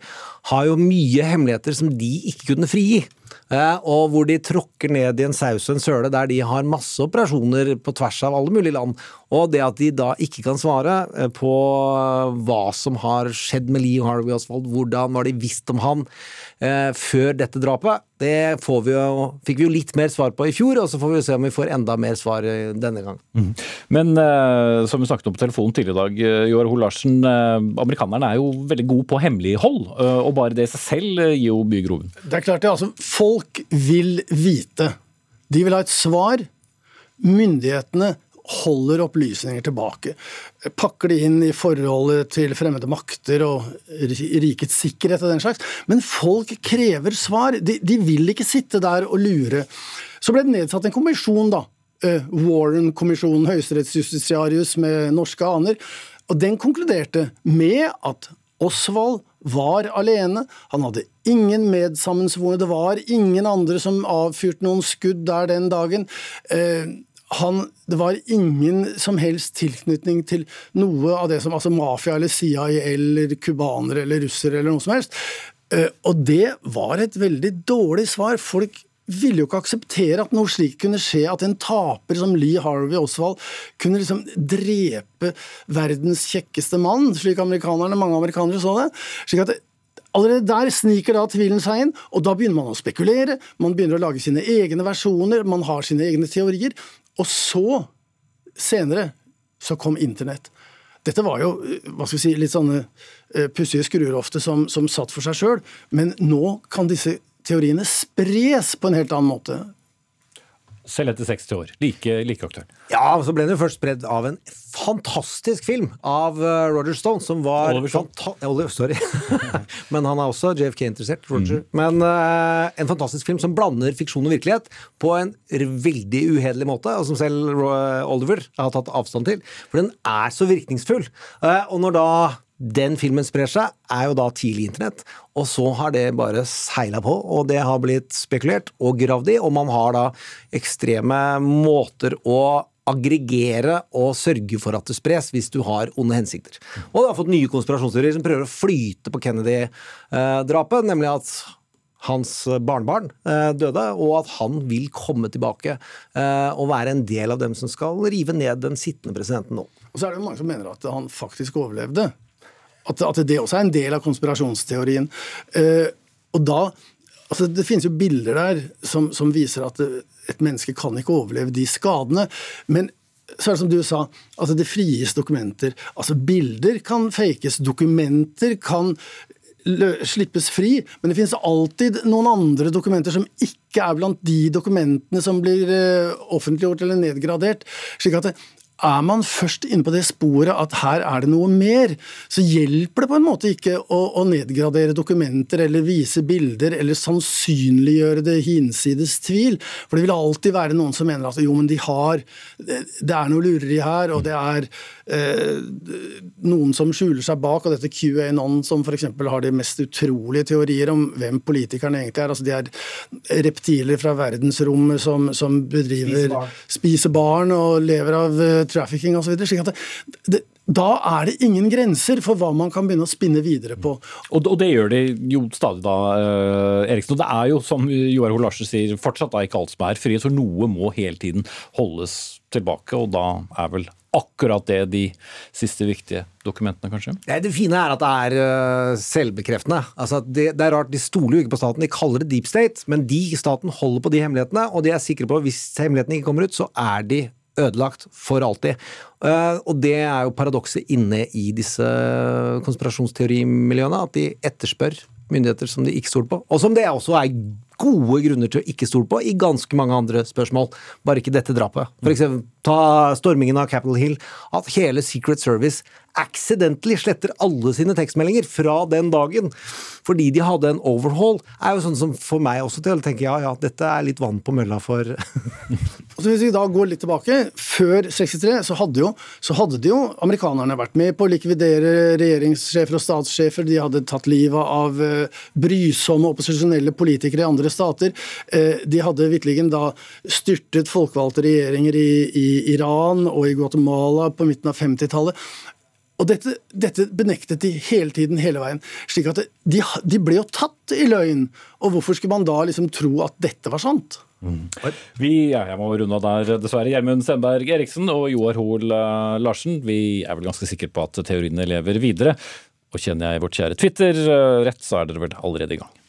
har jo mye hemmeligheter som de ikke kunne frigi. Eh, og hvor de tråkker ned i en saus og en søle der de har masse operasjoner på tvers av alle mulige land. Og det at de da ikke kan svare eh, på hva som har skjedd med Lee Harvey Oswald, hvordan var de visst om han eh, før dette drapet, det vi jo, fikk vi jo litt mer svar på i fjor, og så får vi se om vi får enda mer svar eh, denne gang. Mm. Men eh, som vi snakket om på telefonen tidligere i dag, Joar Hoel Larsen, eh, amerikanerne er jo veldig gode på hemmelighold, og bare det i seg selv gir jo mye groven. Det er klart det. altså Folk vil vite. De vil ha et svar. Myndighetene holder opplysninger tilbake. Pakker det inn i forholdet til fremmede makter og rikets sikkerhet og den slags. Men folk krever svar. De, de vil ikke sitte der og lure. Så ble det nedsatt en kommisjon, da. Eh, Warren-kommisjonen, høyesterettsjustitiarius med norske aner. Og den konkluderte med at Osvald var alene. Han hadde ingen medsammensvorne. Det var ingen andre som avfyrte noen skudd der den dagen. Eh, han, det var ingen som helst tilknytning til noe av det som altså mafia eller CIA eller cubanere eller russere eller noe som helst. Eh, og det var et veldig dårlig svar. Folk ville jo ikke akseptere at noe slikt kunne skje, at en taper som Lee Harvey Oswald kunne liksom drepe verdens kjekkeste mann, slik amerikanerne, mange amerikanere så det. slik at Allerede der sniker da tvilen seg inn, og da begynner man å spekulere. Man begynner å lage sine egne versjoner, man har sine egne teorier. Og så, senere, så kom internett. Dette var jo hva skal vi si, litt sånne uh, pussige skruer ofte som, som satt for seg sjøl, men nå kan disse teoriene spres på en helt annen måte. Selv etter 60 år. Like, like aktuell. Ja, så ble den jo først spredd av en fantastisk film av eh, Roger Stone, som var Oliver, Oliver Sorry. <laughs> Men han er også JFK-interessert, Roger. Mm. Men uh, en fantastisk film som blander fiksjon og virkelighet på en veldig uhederlig måte, og som selv Oliver har tatt avstand til. For den er så virkningsfull. Uh, og når da den filmen sprer seg, er jo da tidlig internett. Og så har det bare seila på, og det har blitt spekulert og gravd i. Og man har da ekstreme måter å aggregere og sørge for at det spres, hvis du har onde hensikter. Og du har fått nye konspirasjonsteorier som prøver å flyte på Kennedy-drapet, nemlig at hans barnebarn eh, døde, og at han vil komme tilbake eh, og være en del av dem som skal rive ned den sittende presidenten nå. Og så er det jo mange som mener at han faktisk overlevde. At, at, det også er en del av konspirasjonsteorien. Uh, og da altså Det finnes jo bilder der som, som, viser at et menneske kan ikke overleve de skadene. Men så er det som du sa, altså det frigis dokumenter. Altså Bilder kan fakes, dokumenter kan slippes fri, men det finnes alltid noen andre dokumenter som ikke er blant de dokumentene som blir eh, offentliggjort eller nedgradert. slik at det, er man først inne på det sporet at her er det noe mer, så hjelper det på en måte ikke å, å nedgradere dokumenter eller vise bilder eller sannsynliggjøre det hinsides tvil. For det vil alltid være noen som mener at jo, men de har Det er noe lureri her, og det er noen som skjuler seg bak, og dette QAnon som f.eks. har de mest utrolige teorier om hvem politikerne egentlig er. Altså de er reptiler fra verdensrommet som, som bedriver Spiser barn. spiser barn og lever av eh, trafficking osv. slik at det, det, da er det ingen grenser for hva man kan begynne å spinne videre på. Og, og det gjør de jo stadig da, uh, Eriksen. Og det er jo, som Joar Hoel Larsen sier, fortsatt da ikke alt som er frihet, for noe må hele tiden holdes tilbake. Og da er vel akkurat det de siste viktige dokumentene, kanskje? Det fine er at det er uh, selvbekreftende. Altså det, det, er rart, De stoler jo ikke på staten, de kaller det deep state, men de i staten holder på de hemmelighetene, og de er sikre på at hvis hemmelighetene ikke kommer ut, så er de ødelagt for alltid. Uh, og det er jo paradokset inne i disse konspirasjonsteorimiljøene, at de etterspør myndigheter som de ikke stoler på, og som det også er gode grunner til å ikke stole på i ganske mange andre spørsmål, bare ikke dette drapet. For eksempel ta stormingen av Capitol Hill. At hele Secret Service accidentally sletter alle sine tekstmeldinger fra den dagen fordi de hadde en overhaul, er jo sånn som får meg også til å tenke ja ja, dette er litt vann på mølla for <laughs> Så Hvis vi da går litt tilbake, før 63 så hadde, jo, så hadde de jo amerikanerne vært med på å likvidere regjeringssjefer og statssjefer. De hadde tatt livet av uh, brysomme opposisjonelle politikere i andre stater. Uh, de hadde vitterlig da styrtet folkevalgte regjeringer i, i Iran og i Guatemala på midten av 50-tallet. Og dette, dette, benektet de hele tiden, hele veien. slik at de, de, ble jo tatt i løgn. Og hvorfor skulle man da liksom tro at dette var sant? Mm. Vi, ja, jeg må runde av der, dessverre. Gjermund Sendberg Eriksen og Joar Hoel uh, Larsen. Vi er vel ganske sikre på at teoriene lever videre. Og kjenner jeg vårt kjære Twitter uh, rett, så er dere vel allerede i gang.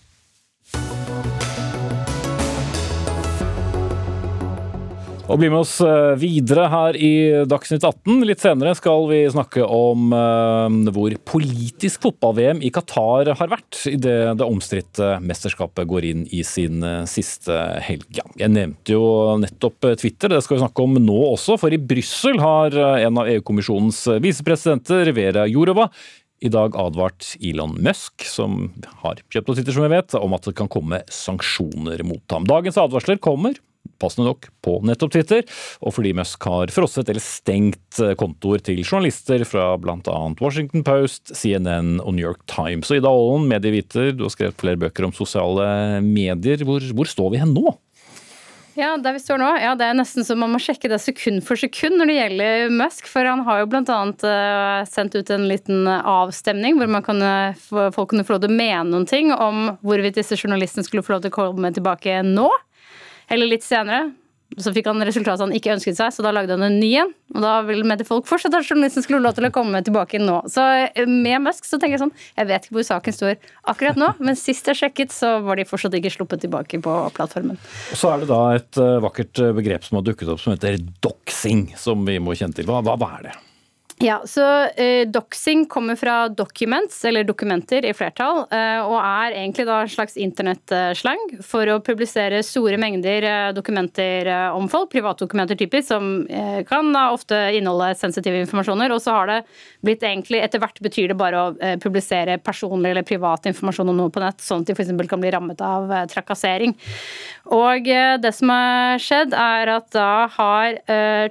Og bli med oss eh, videre her i Dagsnytt 18. Litt senere skal vi snakke om uh, hvor politisk fotball-VM i Qatar har vært idet det omstridte mesterskapet går inn i sin uh, siste helg. Jeg nevnte jo nettopp Twitter, det skal vi snakke om nå også. For i Brussel har en av EU-kommisjonens visepresidenter, Vera Jourova, i dag advart Elon Musk, som har kjøpt og Twitter, som vi vet, om at det kan komme sanksjoner mot ham. Dagens advarsler kommer passende nok på nettopp Twitter, og fordi Musk har frosset eller stengt eh, kontoer til journalister fra bl.a. Washington Post, CNN og New York Times. Og Ida Aalen, medieviter, du har skrevet flere bøker om sosiale medier. Hvor, hvor står vi hen nå? Ja, der vi står nå, ja, Det er nesten så man må sjekke det sekund for sekund når det gjelder Musk. For han har jo bl.a. Eh, sendt ut en liten avstemning hvor man kan, folk kunne få lov til å mene noen ting om hvorvidt disse journalistene skulle få lov til å komme tilbake nå. Eller litt senere så fikk han resultatet han ikke ønsket seg, så da lagde han en ny en. Og da ville folk fortsatt at journalisten skulle lov til å komme tilbake nå. Så eh, med Musk så tenker jeg sånn Jeg vet ikke hvor saken står akkurat nå, men sist jeg sjekket, så var de fortsatt ikke sluppet tilbake på plattformen. Så er det da et uh, vakkert eh, begrep som har dukket opp som heter doxing, som vi må kjenne til. Hva, hva er det? Ja, så eh, Doxing kommer fra documents, eller dokumenter i flertall, eh, og er egentlig da en slags internettslang for å publisere store mengder eh, dokumenter eh, om folk, privatdokumenter typisk, som eh, kan da ofte inneholde sensitive informasjoner. Og så har det blitt egentlig, etter hvert betyr det bare å eh, publisere personlig eller privat informasjon om noe på nett, sånn at de f.eks. kan bli rammet av trakassering. Og det som har skjedd, er at da har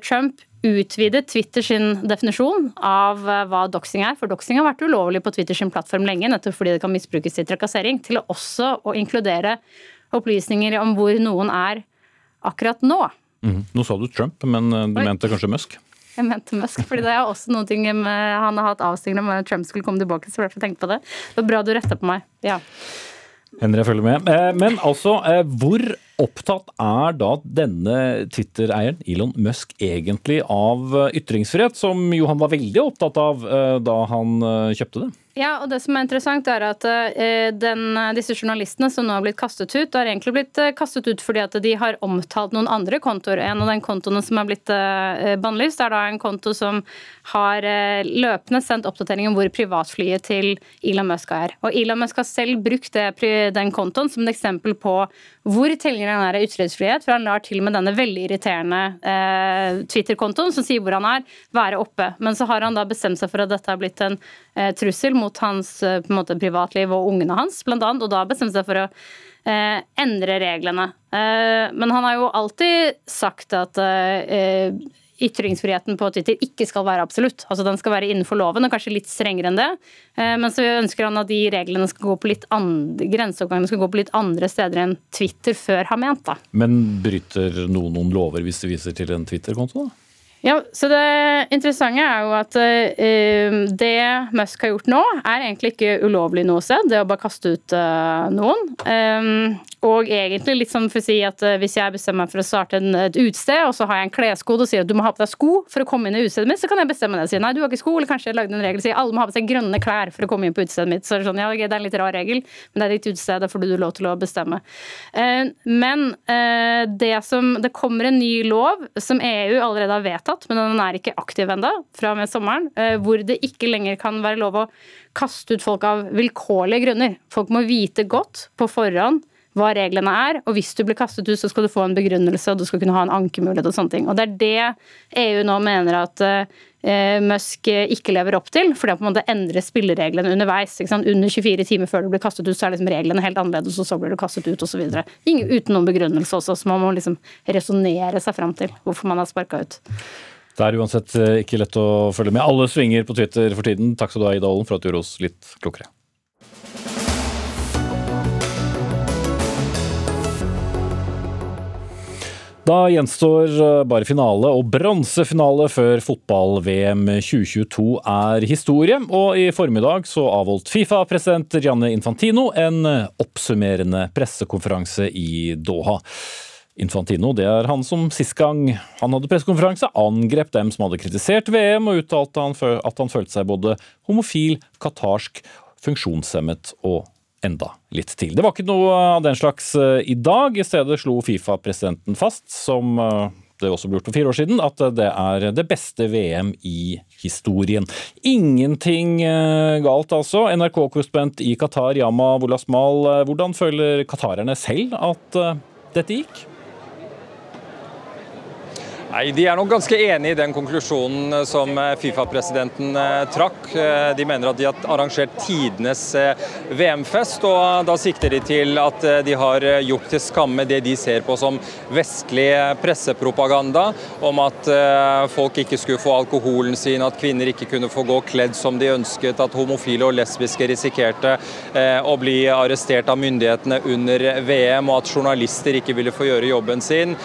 Trump utvidet Twitter sin definisjon av eh, hva doxing er. For doxing har vært ulovlig på Twitter sin plattform lenge, nettopp fordi det kan misbrukes til trakassering. Til også å inkludere opplysninger om hvor noen er akkurat nå. Mm. Nå sa du Trump, men eh, du Oi. mente kanskje Musk? Jeg mente Musk, fordi det er også noe han har hatt avstigning om at Trump skulle komme tilbake. så derfor tenkte på Det Det var bra du retta på meg. Ja. Henry følger med. Eh, men altså, hvor opptatt er da denne Twitter-eieren, Elon Musk, egentlig av ytringsfrihet, som jo han var veldig opptatt av eh, da han eh, kjøpte det? Ja, og det som er interessant er at eh, den, Disse journalistene som nå har blitt kastet ut, har egentlig blitt eh, kastet ut fordi at de har omtalt noen andre kontoer. En av den kontoene som er blitt eh, bannlyst, er da en konto som har løpende sendt oppdatering om hvor privatflyet til Elon Musk er. Og Elon Musk har selv brukt det, den kontoen som et eksempel på hvor tilhengeren er av ytringsfrihet, for han lar til og med denne veldig irriterende eh, Twitter-kontoen som sier hvor han er, være oppe. Men så har han da bestemt seg for at dette har blitt en eh, trussel mot hans eh, måte, privatliv og ungene hans, blant annet, og da bestemte seg for å eh, endre reglene. Eh, men han har jo alltid sagt at eh, ytringsfriheten på Twitter ikke skal være absolutt. Altså Den skal være innenfor loven, og kanskje litt strengere enn det. Men så ønsker han at de reglene skal gå på litt andre, grenseoppgangene skal gå på litt andre steder enn Twitter før har ment. da. Men bryter noen noen lover hvis de viser til en Twitter-konto? da? Ja, så Det interessante er jo at uh, det Musk har gjort nå, er egentlig ikke ulovlig noe sted. Det å bare kaste ut uh, noen. Um, og egentlig litt sånn for å si at uh, hvis jeg bestemmer meg for å starte en, et utested, og så har jeg en kleskode og sier at du må ha på deg sko for å komme inn i utestedet mitt, så kan jeg bestemme det. Si nei, du har ikke sko, eller kanskje jeg lagde en regel og sier alle må ha på seg grønne klær for å komme inn på utestedet mitt. Så er det sånn, ja, det er en litt rar regel, men det er ditt utested, det får du lov til å bestemme. men det som Det kommer en ny lov som EU allerede har vedtatt vedtatt, men den er ikke aktiv ennå, fra og med sommeren, eh, hvor det ikke lenger kan være lov å kaste ut folk av vilkårlige grunner. Folk må vite godt på forhånd hva reglene er. Og hvis du blir kastet ut, så skal du få en begrunnelse, og du skal kunne ha en ankemulighet og sånne ting. Og det er det EU nå mener at uh, Musk ikke lever opp til, fordi han på en måte endrer spillereglene underveis. Under 24 timer før du blir kastet ut, så er liksom reglene helt annerledes, og så blir du kastet ut osv. Uten noen begrunnelse også, så man må liksom resonnere seg fram til hvorfor man har sparka ut. Det er uansett eh, ikke lett å følge med alle svinger på Twitter for tiden. Takk skal du ha, Ida Ålen, for at du gjorde oss litt klokere. Da gjenstår eh, bare finale og bronsefinale før fotball-VM 2022 er historie. Og i formiddag så avholdt Fifa-president Gianni Infantino en oppsummerende pressekonferanse i Doha. Infantino det er han som sist gang han hadde pressekonferanse, angrep dem som hadde kritisert VM, og uttalte at han følte seg både homofil, katarsk, funksjonshemmet og enda litt til. Det var ikke noe av den slags eh, i dag. I stedet slo Fifa-presidenten fast, som eh, det også ble gjort for fire år siden, at det er det beste VM i historien. Ingenting eh, galt, altså. NRK-korrespondent i Qatar, Yama Wolasmal, hvordan føler qatarerne selv at dette gikk? Nei, De er nok ganske enig i den konklusjonen eh, som eh, Fifa-presidenten eh, trakk. De mener at de har arrangert tidenes VM-fest, og da sikter de til at de har gjort til skamme det de ser på som vestlig pressepropaganda, om at folk ikke skulle få alkoholen sin, at kvinner ikke kunne få gå kledd som de ønsket, at homofile og lesbiske risikerte å bli arrestert av myndighetene under VM, og at journalister ikke ville få gjøre jobben sin.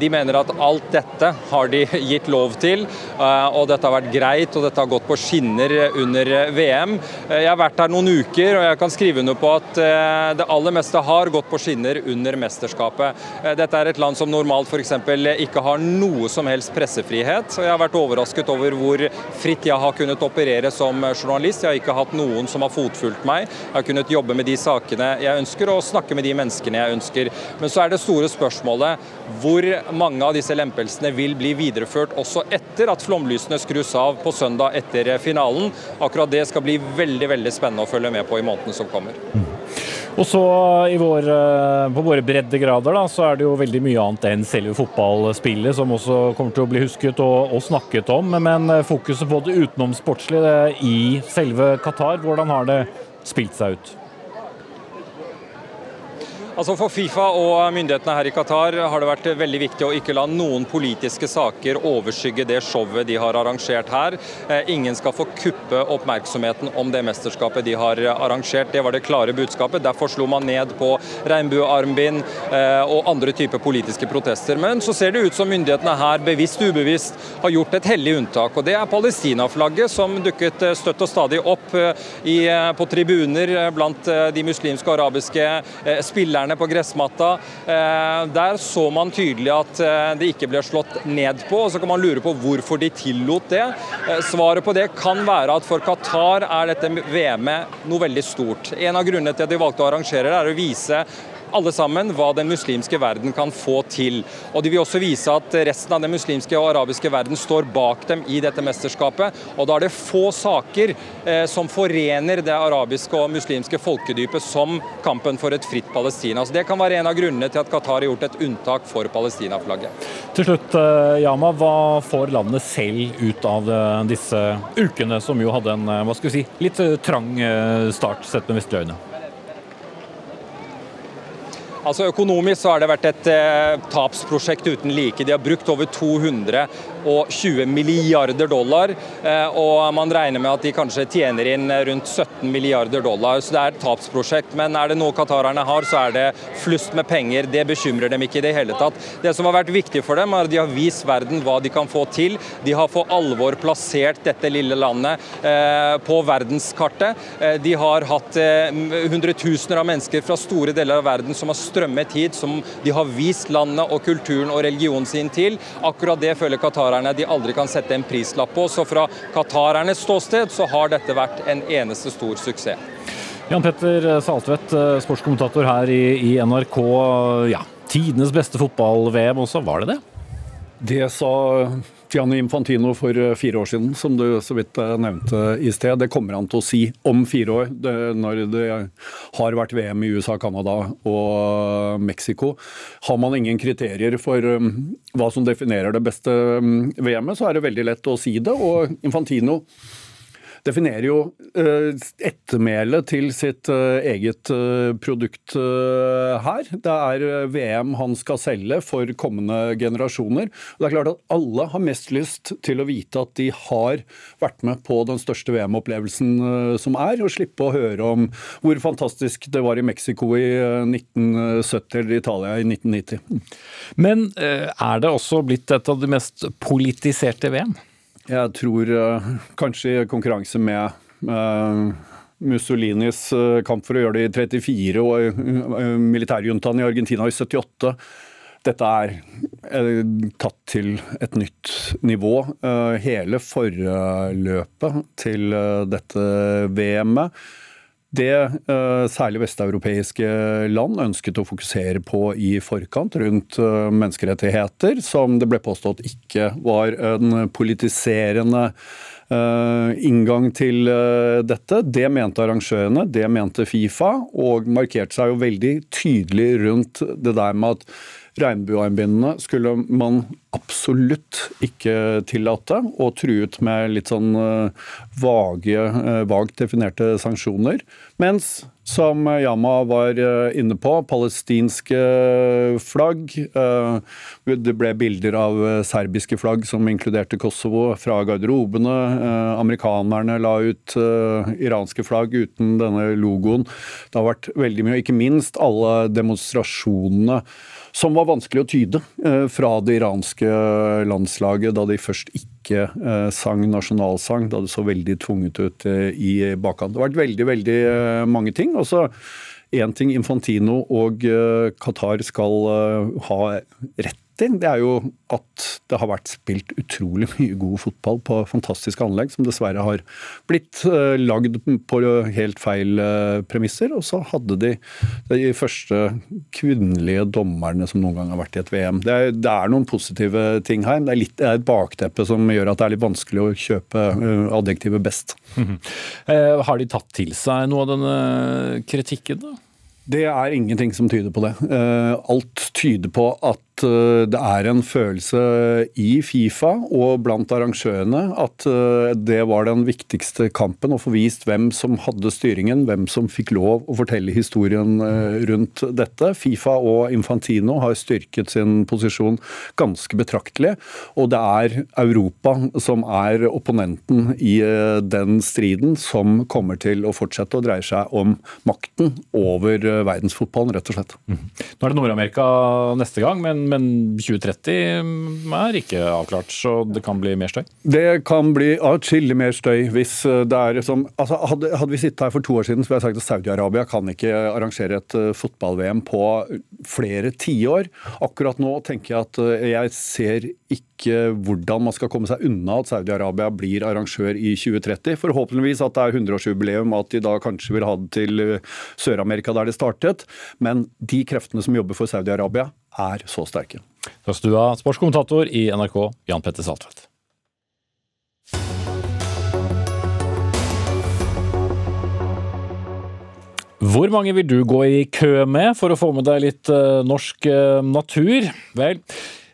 De mener at alt dette dette har de <laughs> gitt lov til, eh, og dette har vært greit og dette har gått på skinner under VM. Eh, jeg har vært her noen uker og jeg kan skrive under på at eh, det aller meste har gått på skinner under mesterskapet. Dette er et land som normalt f.eks. ikke har noe som helst pressefrihet. og Jeg har vært overrasket over hvor fritt jeg har kunnet operere som journalist. Jeg har ikke hatt noen som har fotfulgt meg. Jeg har kunnet jobbe med de sakene jeg ønsker og snakke med de menneskene jeg ønsker. Men så er det store spørsmålet hvor mange av disse lempelsene vil bli videreført også etter at flomlysene skrus av på søndag etter finalen. Akkurat det skal bli veldig veldig spennende å følge med på i månedene som kommer. Mm. Og så vår, eh, På våre breddegrader da, så er det jo veldig mye annet enn selve fotballspillet som også kommer til å bli husket og, og snakket om. Men eh, fokuset på det utenomsportslige i selve Qatar, hvordan har det spilt seg ut? Altså For Fifa og myndighetene her i Qatar har det vært veldig viktig å ikke la noen politiske saker overskygge det showet de har arrangert her. Eh, ingen skal få kuppe oppmerksomheten om det mesterskapet de har arrangert. Det var det klare budskapet. Derfor slo man ned på regnbuearmbind eh, og andre typer politiske protester. Men så ser det ut som myndighetene her bevisst ubevisst har gjort et hellig unntak. og Det er Palestina-flagget som dukket eh, støtt og stadig opp på tribuner blant de muslimske og arabiske spillerne spillerne på gressmatta. Eh, der så man tydelig at eh, det ikke ble slått ned på. og Så kan man lure på hvorfor de tillot det. Eh, svaret på det kan være at for Qatar er dette VM-et noe veldig stort. En av grunnene til at de valgte å arrangere det, er å vise alle sammen hva den muslimske verden kan få til. Og De vil også vise at resten av den muslimske og arabiske verden står bak dem i dette mesterskapet. Og Da er det få saker eh, som forener det arabiske og muslimske folkedypet som kampen for et fritt Palestina. Så Det kan være en av grunnene til at Qatar har gjort et unntak for Palestina-flagget. Til slutt, eh, Yama, hva får landet selv ut av eh, disse ukene, som jo hadde en eh, hva skal vi si, litt trang start sett med vestlige øyne? Altså Økonomisk så har det vært et eh, tapsprosjekt uten like. De har brukt over 220 milliarder dollar, eh, og man regner med at de kanskje tjener inn rundt 17 milliarder dollar. Så det er et tapsprosjekt. Men er det noe qatarerne har, så er det flust med penger. Det bekymrer dem ikke i det hele tatt. Det som har vært viktig for dem, er at de har vist verden hva de kan få til. De har for alvor plassert dette lille landet eh, på verdenskartet. Eh, de har hatt eh, hundretusener av mennesker fra store deler av verden som har strømmet hit, som de har vist landet og kulturen og religionen sin til. Akkurat det føler qatarerne de aldri kan sette en prislapp på. Så fra qatarernes ståsted så har dette vært en eneste stor suksess. Jan Petter Saltvedt, sportskommentator her i, i NRK. Ja, tidenes beste fotball-VM også, var det det? Det sa Gianni Infantino for eh, fire år siden, som du så vidt eh, nevnte i sted. Det kommer han til å si om fire år, det, når det har vært VM i USA, Canada og Mexico. Har man ingen kriterier for hva som definerer det beste VM-et, så er det veldig lett å si det. Og Infantino definerer jo uh, ettermælet til sitt uh, eget uh, produkt her. Det er VM han skal selge for kommende generasjoner. Og det er klart at alle har mest lyst til å vite at de har vært med på den største VM-opplevelsen som er, og slippe å høre om hvor fantastisk det var i Mexico i 1970 eller Italia i 1990. Men er det også blitt et av de mest politiserte VM? Jeg tror uh, kanskje i konkurranse med uh, Mussolinis uh, kamp for å gjøre det i 34 og militærjuntaen i Argentina i 78. Dette er tatt til et nytt nivå. hele forløpet til dette VM-et det uh, særlig vesteuropeiske land ønsket å fokusere på i forkant rundt uh, menneskerettigheter, som det ble påstått ikke var en politiserende uh, inngang til dette. Det mente arrangørene, det mente Fifa, og markerte seg jo veldig tydelig rundt det der med at Regnbuearmbindene skulle man absolutt ikke tillate, og truet med litt sånn eh, vage, eh, vagt definerte sanksjoner. Mens, som Yama var eh, inne på, palestinske flagg Det ble bilder av serbiske flagg som inkluderte Kosovo, fra garderobene. Amerikanerne la ut iranske flagg uten denne logoen. Det har vært veldig mye, og ikke minst alle demonstrasjonene som var vanskelig å tyde eh, fra det iranske landslaget, da de først ikke eh, sang nasjonalsang, da det så veldig tvunget ut eh, i bakkant. Det har vært veldig, veldig mange ting. og så Én ting Infantino og Qatar skal ha rett til, det er jo at det har vært spilt utrolig mye god fotball på fantastiske anlegg, som dessverre har blitt uh, lagd på helt feil uh, premisser. Og så hadde de de første kvinnelige dommerne som noen gang har vært i et VM. Det er, det er noen positive ting her, men det er, litt, det er et bakteppe som gjør at det er litt vanskelig å kjøpe uh, adjektivet best. Mm -hmm. har de tatt til seg noe av denne kritikken, da? Det er ingenting som tyder på det. Alt tyder på at Eh, det er en følelse i Fifa og blant arrangørene at eh, det var den viktigste kampen, å få vist hvem som hadde styringen, hvem som fikk lov å fortelle historien eh, rundt dette. Fifa og Infantino har styrket sin posisjon ganske betraktelig, og det er Europa som er opponenten i den striden, som kommer til å fortsette å dreie seg om makten over verdensfotballen, rett og slett. Mm. Nå er det Nord-Amerika neste gang, men men 2030 er ikke avklart, så det kan bli mer støy? Det kan bli atskillig mer støy hvis eh, det er som altså hadde, hadde, vi sittet her for to år siden, så ville jeg sagt at Saudi-Arabia kan ikke arrangere et eh, fotball-VM på flere tiår. Akkurat nå tenker jeg at eh, jeg ser ikke hvordan man skal komme seg unna at Saudi-Arabia blir arrangør i 2030. Forhåpentligvis at det er 100-årsjubileum, at de da kanskje vil ha det til Sør-Amerika der det startet. Men de kreftene som jobber for Saudi-Arabia, er så sterke. Takk skal du ha, sportskommentator i NRK, Jan Petter Saltvedt. Hvor mange vil du gå i kø med for å få med deg litt uh, norsk uh, natur? Vel,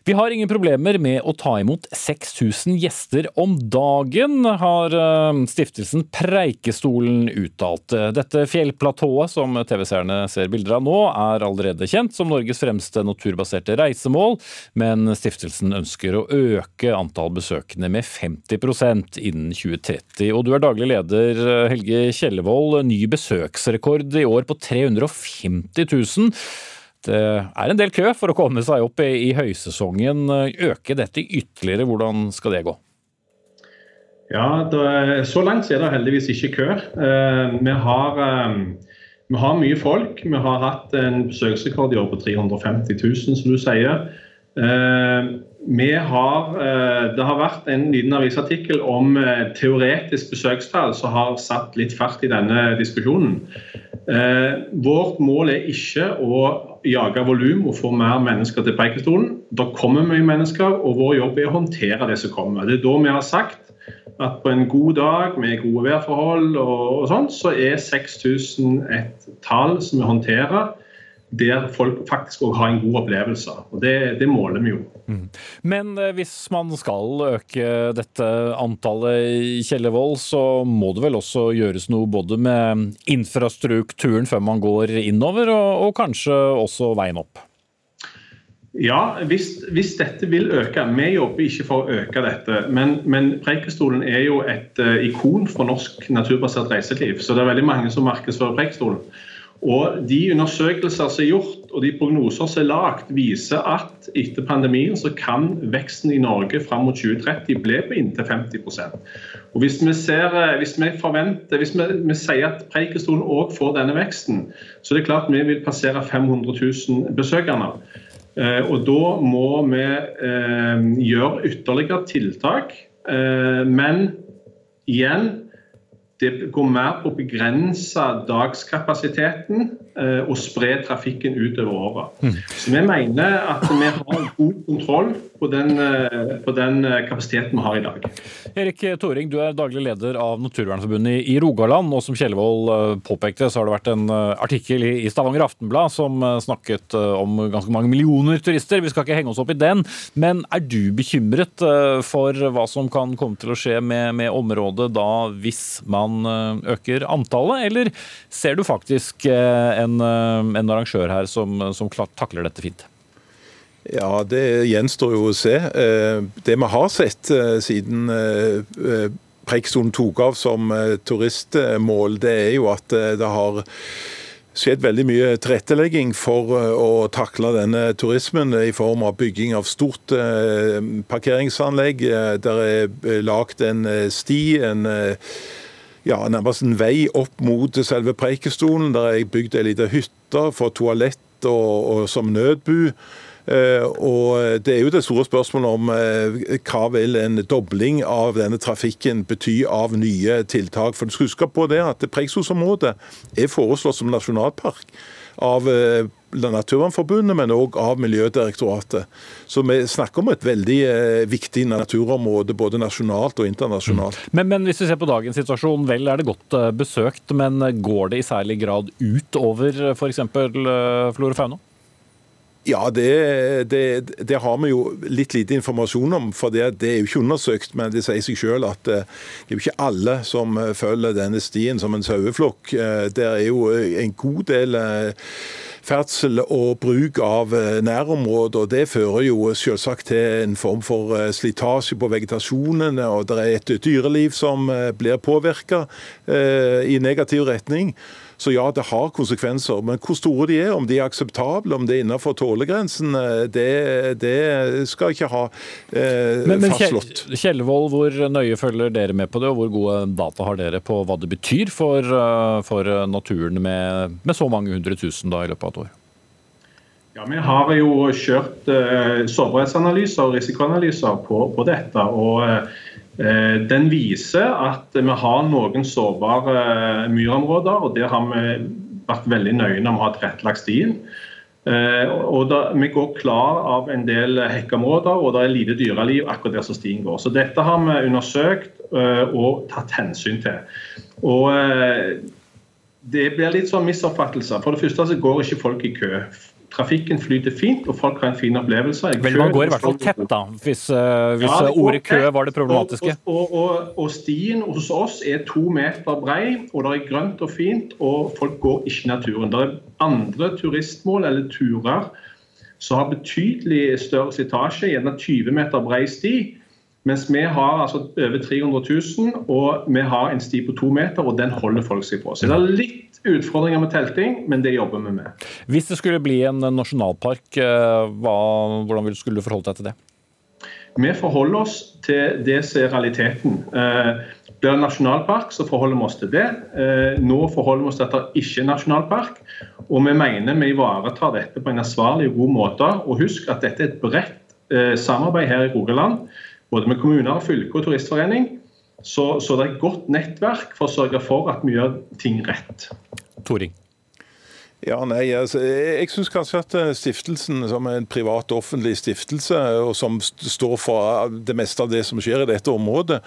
vi har ingen problemer med å ta imot 6000 gjester om dagen, har eh, stiftelsen Preikestolen uttalt. Dette fjellplatået som TV-seerne ser bilder av nå, er allerede kjent som Norges fremste naturbaserte reisemål, men stiftelsen ønsker å øke antall besøkende med 50% innen 2030. Og du er daglig leder, Helge Kjellevold. Ny besøksrekord i år på 350 000. Det er en del kø for å komme seg opp i, høysesongen. Øke dette ytterligere, hvordan skal det gå? Ja, er, Så langt er det heldigvis ikke kø. Eh, vi, har, eh, vi, har, mye folk. Vi har hatt en besøksrekord i år på 350 000, som du sier. Eh, har, det har vært en liten avisartikkel om teoretisk besøkstall som har satt litt fart i denne diskusjonen. Vårt mål er ikke å jage volum og få mer mennesker til Preikestolen. Da kommer mye mennesker, og vår jobb er å håndtere det som kommer. Det er da vi har sagt at på en god dag med gode værforhold og, og sånn, så er 6000 et tall som vi håndterer der folk faktisk òg har en god opplevelse. Og det, det måler vi jo. Mm. Men eh, hvis man skal øke dette antallet i Kjellevoll, så må det vel også gjøres noe både med infrastrukturen før man går innover, og, og kanskje også veien opp? Ja, hvis, hvis, dette vil øke. Vi jobber ikke for å øke dette. Men, men Preikestolen er jo et uh, ikon for norsk naturbasert reiseliv. Så det er veldig mange som markedsfører Preikestolen. Og De undersøkelser som er gjort og de prognoser som er lagt, viser at etter pandemien så kan veksten i Norge fram mot 2030 bli på inntil 50% Og Hvis vi, ser, hvis vi forventer, hvis vi, vi sier at Preikestolen òg får denne veksten, så er det klart vi vil passere 500 000 besøkende. Eh, og Da må vi eh, gjøre ytterligere tiltak. Eh, men igjen det går mer på å begrense dagskapasiteten og spre trafikken utover året. Mm. Så Vi mener at vi har god kontroll på den, eh, på den, eh, kapasiteten vi har i dag. Erik Toring, du er daglig leder av Naturvernforbundet i Rogaland. og Som Kjellevold påpekte, så har det vært en artikkel i Stavanger Aftenblad som snakket om ganske mange millioner turister. Vi skal ikke henge oss opp i den. Men er du bekymret for hva som kan komme til å skje med, med området da hvis man eh, øker antallet, eller ser du faktisk eh, en, eh, en arrangør her som, som takler dette fint? Ja, det gjenstår jo å se. Det vi har sett siden Preikstolen tok av som turistmål, det er jo at det har skjedd veldig mye tilrettelegging for å takle denne turismen i form av bygging av stort parkeringsanlegg. Der er lagd en sti, en ja, nærmest en vei opp mot selve Preikestolen. Der er bygd ei lita hytte for toalett og, og som nødbu. Uh, og Det er jo det store spørsmålet om uh, hva vil en dobling av denne trafikken bety av nye tiltak. For du skal huske på det at Preikestolsområdet er foreslått som nasjonalpark av uh, Naturvernforbundet, men òg av Miljødirektoratet. Så vi snakker om et veldig eh, viktig naturområde, både nasjonalt og internasjonalt. Mm. Men, men, hvis vi ser på dagens situasjon, vel er det godt eh, besøkt, men går det i særlig grad ut over f.eks. Eh, flora og fauna? Ja, det, det, det, har vi jo litt lite informasjon om. For det, det er jo ikke undersøkt, men det sier seg selv at eh, det er jo ikke alle som følger denne stien som en saueflokk. Det er jo en god del ferdsel og bruk av nærområder. nærområder. Det fører jo selvsagt til en form for eh, slitasje på vegetasjonen, og det er et dyreliv som eh, blir påvirka i negativ retning. Så ja, det har konsekvenser. Men hvor store de er, om de er akseptable, om det er innenfor tålegrensen, det, det skal ikke ha eh, men, men, fastslått. Kjellvold, hvor nøye følger dere med på det, og hvor gode data har dere på hva det betyr for, for naturen med, med, så mange hundre tusen da, i løpet av et år? Ja, Vi har jo kjørt eh, sårbarhetsanalyser og risikoanalyser på, på dette. og eh, Eh, den viser at vi har noen sårbare eh, myrområder, og der har vi vært veldig nøye når vi har tilrettelagt stien. Eh, og da, Vi går klar av en del hekkeområder, og det er lite dyreliv akkurat der som stien går. Så Dette har vi undersøkt og tatt hensyn til. Og Det blir litt sånn misoppfattelser. For det første så går ikke folk i kø trafikken flyter fint, og folk har en fin opplevelse. Vel, man går i hvert fall tett, da, hvis, uh, hvis ja, ordet kø var det problematiske. Og, og, og, stien hos oss er to meter brei, og det er grønt og fint, og folk går ikke i naturen. Det er andre turistmål eller turer som har betydelig større slitasje, gjerne 20 meter brei sti. Mens vi har altså over 300 000, og vi har en sti på to meter, og den holder folk seg på. Så det er litt utfordringer med telting, men det jobber vi med. Hvis det skulle bli en nasjonalpark, eh, hva, hvordan skulle du forholde deg til det? Vi forholder oss til det som er realiteten. Eh, blir det nasjonalpark, så forholder vi oss til det. Eh, nå forholder vi oss til at det ikke er nasjonalpark. Og vi mener vi ivaretar dette på en ansvarlig og god måte. Og husk at dette er et bredt samarbeid her i Rogaland, både med kommuner, fylke og turistforening. Så, så, det er et godt nettverk for å sørge for at vi gjør ting rett. Toring. Ja, nei, altså, Jeg syns kanskje at eh, stiftelsen, som er en privat-offentlig stiftelse, og som står for det meste av det som skjer i dette området,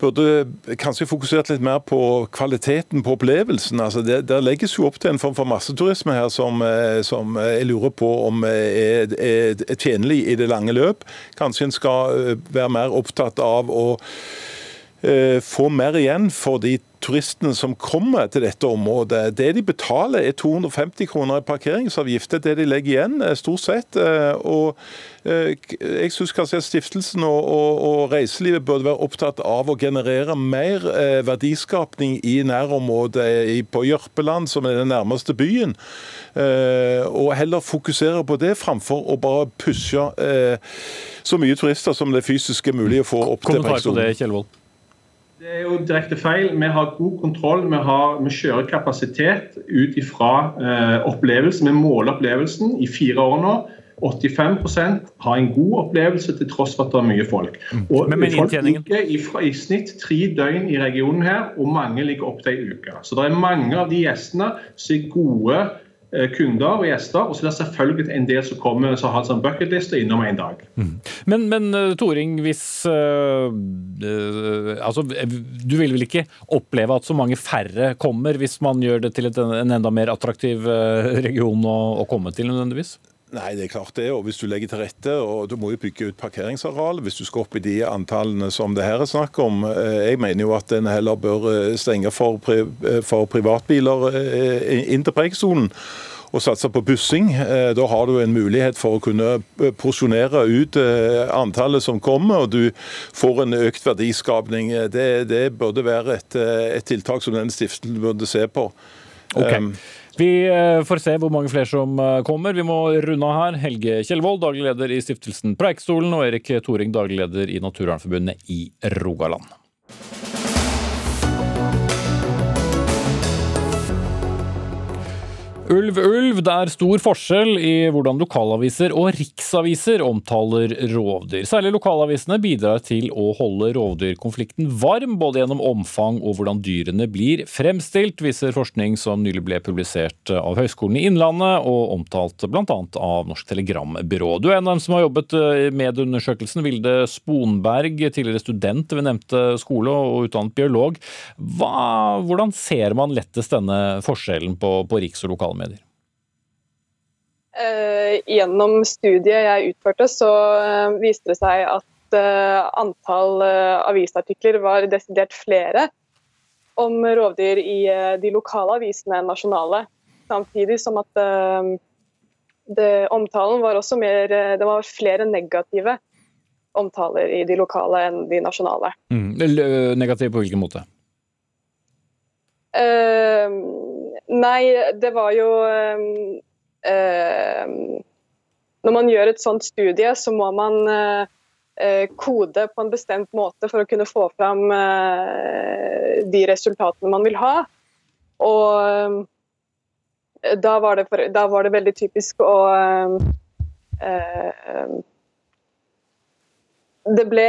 burde kanskje fokusert litt mer på kvaliteten på opplevelsen. Altså det, der legges jo opp til en form for masseturisme her som, eh, som jeg lurer på om er, er, er tjenlig i det lange løp. Kanskje en skal være mer opptatt av å eh, få mer igjen for de turistene som kommer til dette området. Det de betaler er 250 kroner i parkeringsavgift. Det er det de legger igjen, eh, stort sett. Eh, og jeg syns kanskje stiftelsen og, og, og, reiselivet burde være opptatt av å generere mer verdiskapning i nærområdet på Jørpeland, som er den nærmeste byen. Og heller fokusere på det, framfor å bare pushe så mye turister som det fysisk er mulig å få opp til Kommentar på det, Kjellvold? Det er jo direkte feil. Vi har god kontroll. Vi, har, vi kjører kapasitet ut ifra eh, opplevelsen. Vi måler opplevelsen i fire år nå. 85% har en god opplevelse til tross for at det er mye folk. Mm. Og men, men Folk ligger i, i, snitt tre døgn i regionen her, og mange ligger opp til ei uke. Så det er mange av de gjestene som er gode kunder og gjester. Og så er det selvfølgelig en del som kommer som har en sånn bucketliste innom en dag. Mm. Men, men eh, Toring, hvis øh, Altså, du vil vel ikke oppleve at så mange færre kommer hvis man gjør det til et, en enda mer attraktiv region å, å komme til, nødvendigvis? Nei, det er klart det. og Hvis du legger til rette, og du må jo bygge ut parkeringsareal hvis du skal opp i de antallene som det her er snakk om. Jeg mener jo at en heller bør stenge for, for privatbiler inn til Preikestolen og satse på bussing. Da har du en mulighet for å kunne porsjonere ut antallet som kommer, og du får en økt verdiskapning. Det, det burde være et, et, tiltak som denne stiftelsen burde se på. Okay. Um, vi får se hvor mange flere som kommer. Vi må runde av her. Helge Kjellvold, daglig leder i stiftelsen Preikestolen, og Erik Thoring, daglig leder i Naturvernforbundet i Rogaland. Ulv, ulv. Det er stor forskjell i hvordan lokalaviser og riksaviser omtaler rovdyr. Særlig lokalavisene bidrar til å holde rovdyrkonflikten varm, både gjennom omfang og hvordan dyrene blir fremstilt, viser forskning som nylig ble publisert av Høgskolen i Innlandet og omtalt bl.a. av Norsk Telegrambyrå. Du er en av dem som har jobbet med undersøkelsen. Vilde Sponberg, tidligere student ved nevnte skole og utdannet biolog. Hva, hvordan ser man lettest denne forskjellen på, på riks- og lokalmedier? Uh, gjennom studiet jeg utførte, så uh, viste det seg at uh, antall avisartikler var desidert flere om rovdyr i de lokale avisene enn nasjonale. Samtidig som at det, omtalen var også mer Det var flere negative omtaler i de lokale enn de nasjonale. Mm. Negative på hvilken måte? Nei, det var jo Eh, når man gjør et sånt studie, så må man eh, kode på en bestemt måte for å kunne få fram eh, de resultatene man vil ha. Og da var det, for, da var det veldig typisk å Det ble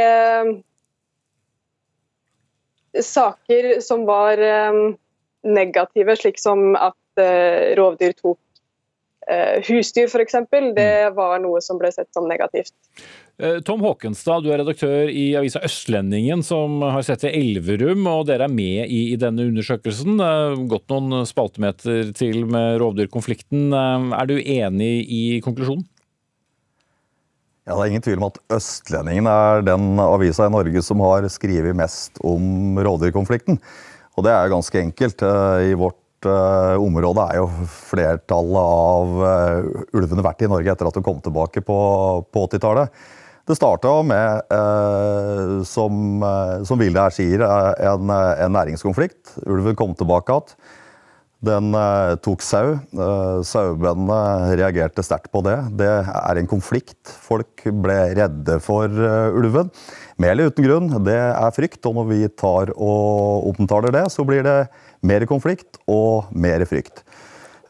saker som var negative, slik som at rovdyr tok Uh, husdyr f.eks., det mm. var noe som ble sett som negativt. Eh, Tom Håkenstad, du er redaktør i avisa Østlendingen, som har sett til Elverum, og dere er med i, i denne undersøkelsen. Det har gått noen spaltemeter til med rovdyrkonflikten. Eh, er du enig i konklusjonen? Ja, Det er ingen tvil om at Østlendingen er den avisa i Norge som har skrevet mest om rovdyrkonflikten. Og det er jo ganske enkelt. I vårt uh, området er jo flertallet av uh, ulvene vært i Norge etter at de kom tilbake på, på 80-tallet. Det starta med, som, som Vilde her sier, en, en, næringskonflikt. Ulven kom tilbake igjen. Den tok sau. Sauebøndene reagerte sterkt på det. Det er en konflikt. Folk ble redde for ulven. Med eller uten grunn. Det er frykt. Og når vi tar og omtaler det, så blir det mer konflikt og mer frykt.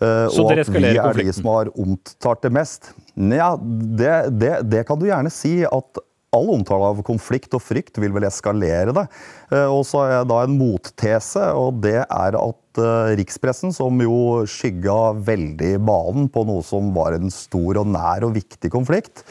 Så og at? Vi er de som har omtalt det mest. Ja, det, det, det, kan du gjerne si. At all omtale av konflikt og frykt vil vel eskalere det. Eh, og så har jeg da en mottese, og det er at eh, rikspressen, som jo skygga veldig banen på noe som var en stor og nær og viktig konflikt,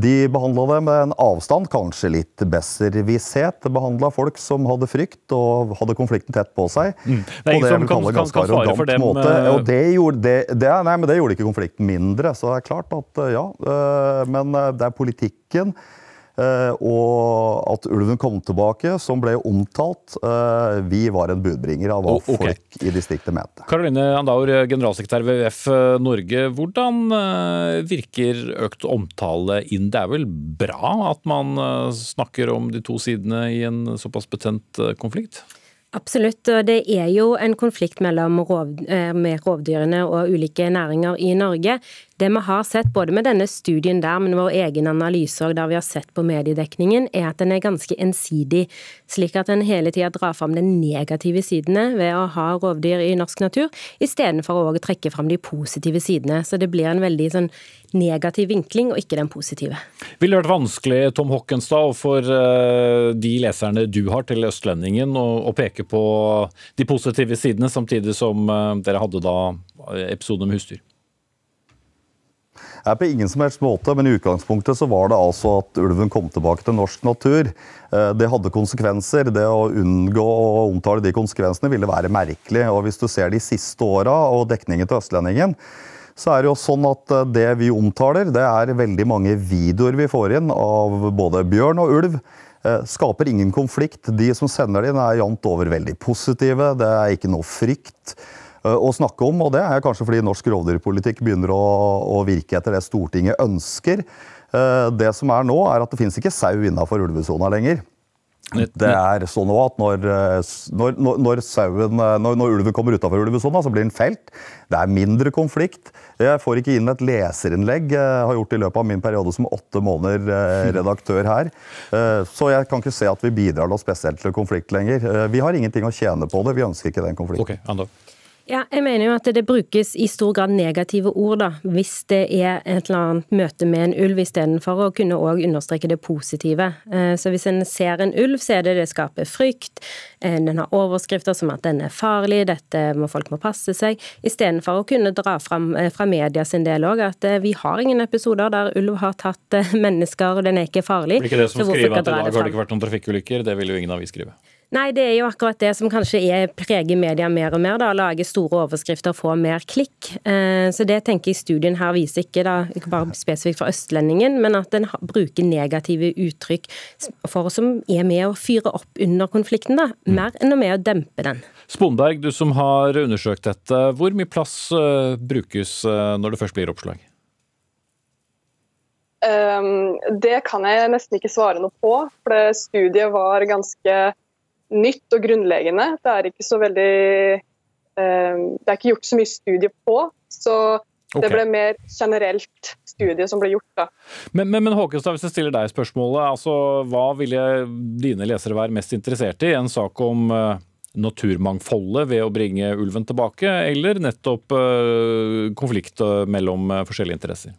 de behandla det med en avstand, kanskje litt besserwisshet. Behandla folk som hadde frykt og hadde konflikten tett på seg. Mm. Det er ingen som kan, kan, kan svare for dem. Måte. Og det gjorde, det, det, nei, men det gjorde ikke konflikten mindre. Så det er klart at ja. Men det er politikken Eh, og at ulven kom tilbake, som ble omtalt. Eh, vi var en budbringer av hva oh, okay. folk i distriktet mente. Karoline Andaur, generalsekretær ved WWF eh, Norge. Hvordan virker økt omtale inn? Det er vel bra at man snakker om de to sidene i en såpass betent konflikt? Absolutt, og det er jo en konflikt mellom rov, med rovdyrene og ulike næringer i Norge. Det vi har sett både med denne studien der, men vår egen analyse og der vi har sett på mediedekningen, er at den er ganske ensidig. Slik at en hele tida drar fram de negative sidene ved å ha rovdyr i norsk natur, istedenfor å trekke fram de positive sidene. Så det blir en veldig sånn negativ vinkling, og ikke den positive. Ville det vært vanskelig, Tom Hockenstad, for eh, de leserne du har til Østlendingen, å peke på de positive sidene, samtidig som eh, dere hadde da episoden med husdyr? Er på ingen som helst måte, men i utgangspunktet så var det altså at ulven kom tilbake til norsk natur. Eh, det hadde konsekvenser. Det å unngå å omtale de konsekvensene ville være merkelig. Og hvis du ser de siste åra og dekningen til Østlendingen, så er det jo sånn at eh, det vi omtaler, det er veldig mange videoer vi får inn av både bjørn og ulv. Eh, skaper ingen konflikt. De som sender det inn, er jevnt over veldig positive. Det er ikke noe frykt. Eh, å snakke om. og Det er kanskje fordi norsk rovdyrpolitikk begynner å, å, virke etter det Stortinget ønsker. Eh, det som er nå, er at det finnes ikke sau innafor ulvesona lenger. Det er sånn at når, eh, når, når, sauen, når, når ulven kommer utafor ulvesona, så blir den felt. Det er mindre konflikt. Jeg får ikke inn et leserinnlegg. Jeg har gjort det i løpet av min periode som åtte måneder <laughs> redaktør her. Så jeg kan ikke se at vi bidrar noe spesielt til konflikt lenger. Vi har ingenting å tjene på det. Vi ønsker ikke den konflikten. Okay, ja, jeg mener jo at det brukes i stor grad negative ord, da, hvis det er et eller annet møte med en ulv, istedenfor å kunne òg understreke det positive. Eh, så hvis en ser en ulv, så er det det skaper frykt. Eh, den har overskrifter som at den er farlig, dette må folk må passe seg. Istedenfor å kunne dra fram eh, fra media sin del òg at vi har ingen episoder der ulv har tatt mennesker, og den er ikke farlig. Blir ikke det som skriver at i dag har det ikke vært noen trafikkulykker? Det vil jo ingen avis skrive. Nei, det er jo akkurat det som kanskje er, preger media mer og mer. da, Lage store overskrifter og få mer klikk. Eh, så det tenker jeg studien her viser ikke da, ikke bare spesifikt for østlendingen, men at den bruker negative uttrykk for som er med å fyre opp under konflikten, da, mm. mer enn å med å dempe den. Sponberg, du som har undersøkt dette. Hvor mye plass uh, brukes uh, når det først blir oppslag? Um, det kan jeg nesten ikke svare noe på, for studiet var ganske nytt og grunnleggende. Det er ikke så veldig eh, Det er ikke gjort så mye studie på. Så det ble mer generelt studie som ble gjort. da. Men, men, men Håkenstad, hvis jeg stiller deg spørsmålet, altså, hva ville dine lesere være mest interessert i? En sak om uh, naturmangfoldet ved å bringe ulven tilbake, eller nettopp uh, konflikt mellom forskjellige interesser?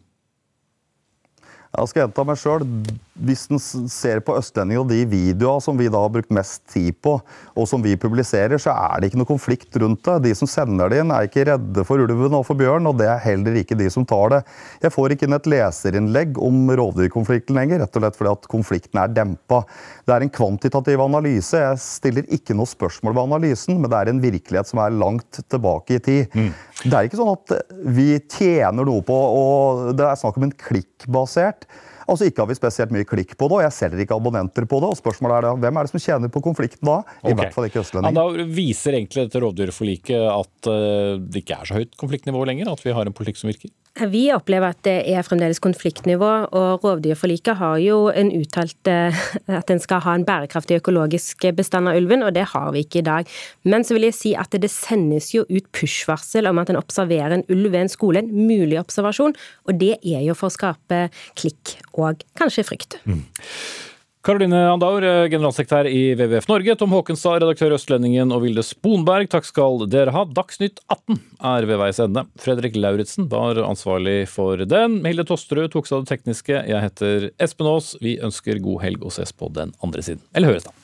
Jeg skal gjenta meg sjøl. Hvis en ser på Østlendingen og de videoene som vi da har brukt mest tid på, og som vi publiserer, så er det ikke noe konflikt rundt det. De som sender det inn, er ikke redde for ulven og for bjørn, og det er heller ikke de som tar det. Jeg får ikke inn et leserinnlegg om rovdyrkonflikten lenger, rett og slett fordi at konflikten er dempa. Det er en kvantitativ analyse. Jeg stiller ikke noe spørsmål ved analysen, men det er en virkelighet som er langt tilbake i tid. Mm. Det er ikke sånn at vi tjener noe på og Det er snakk om en klikkbasert. Altså Ikke har vi spesielt mye klikk på det, og jeg selger ikke abonnenter på det. og spørsmålet er da, Hvem er det som tjener på konflikten da? I okay. hvert fall ikke østlendinger. Ja, da viser egentlig dette rovdyrforliket at uh, det ikke er så høyt konfliktnivå lenger? At vi har en politikk som virker? Vi opplever at det er fremdeles konfliktnivå, og rovdyrforliket har jo en uttalt eh, at en skal ha en bærekraftig økologisk bestand av ulven, og det har vi ikke i dag. Men så vil jeg si at det sendes jo ut push-varsel om at en observerer en ulv ved en skole, en mulig observasjon, og det er jo for å skape klikk og kanskje frykt. Mm. Karoline Andaur, generalsekretær i WWF Norge, Tom Håkenstad, redaktør i Østlendingen og Vilde Sponberg, takk skal dere ha. Dagsnytt 18 er ved veis ende. Fredrik Lauritzen var ansvarlig for den. Hilde Tosterud tok seg av det tekniske. Jeg heter Espen Aas. Vi ønsker god helg og ses på den andre siden. Eller høres, da.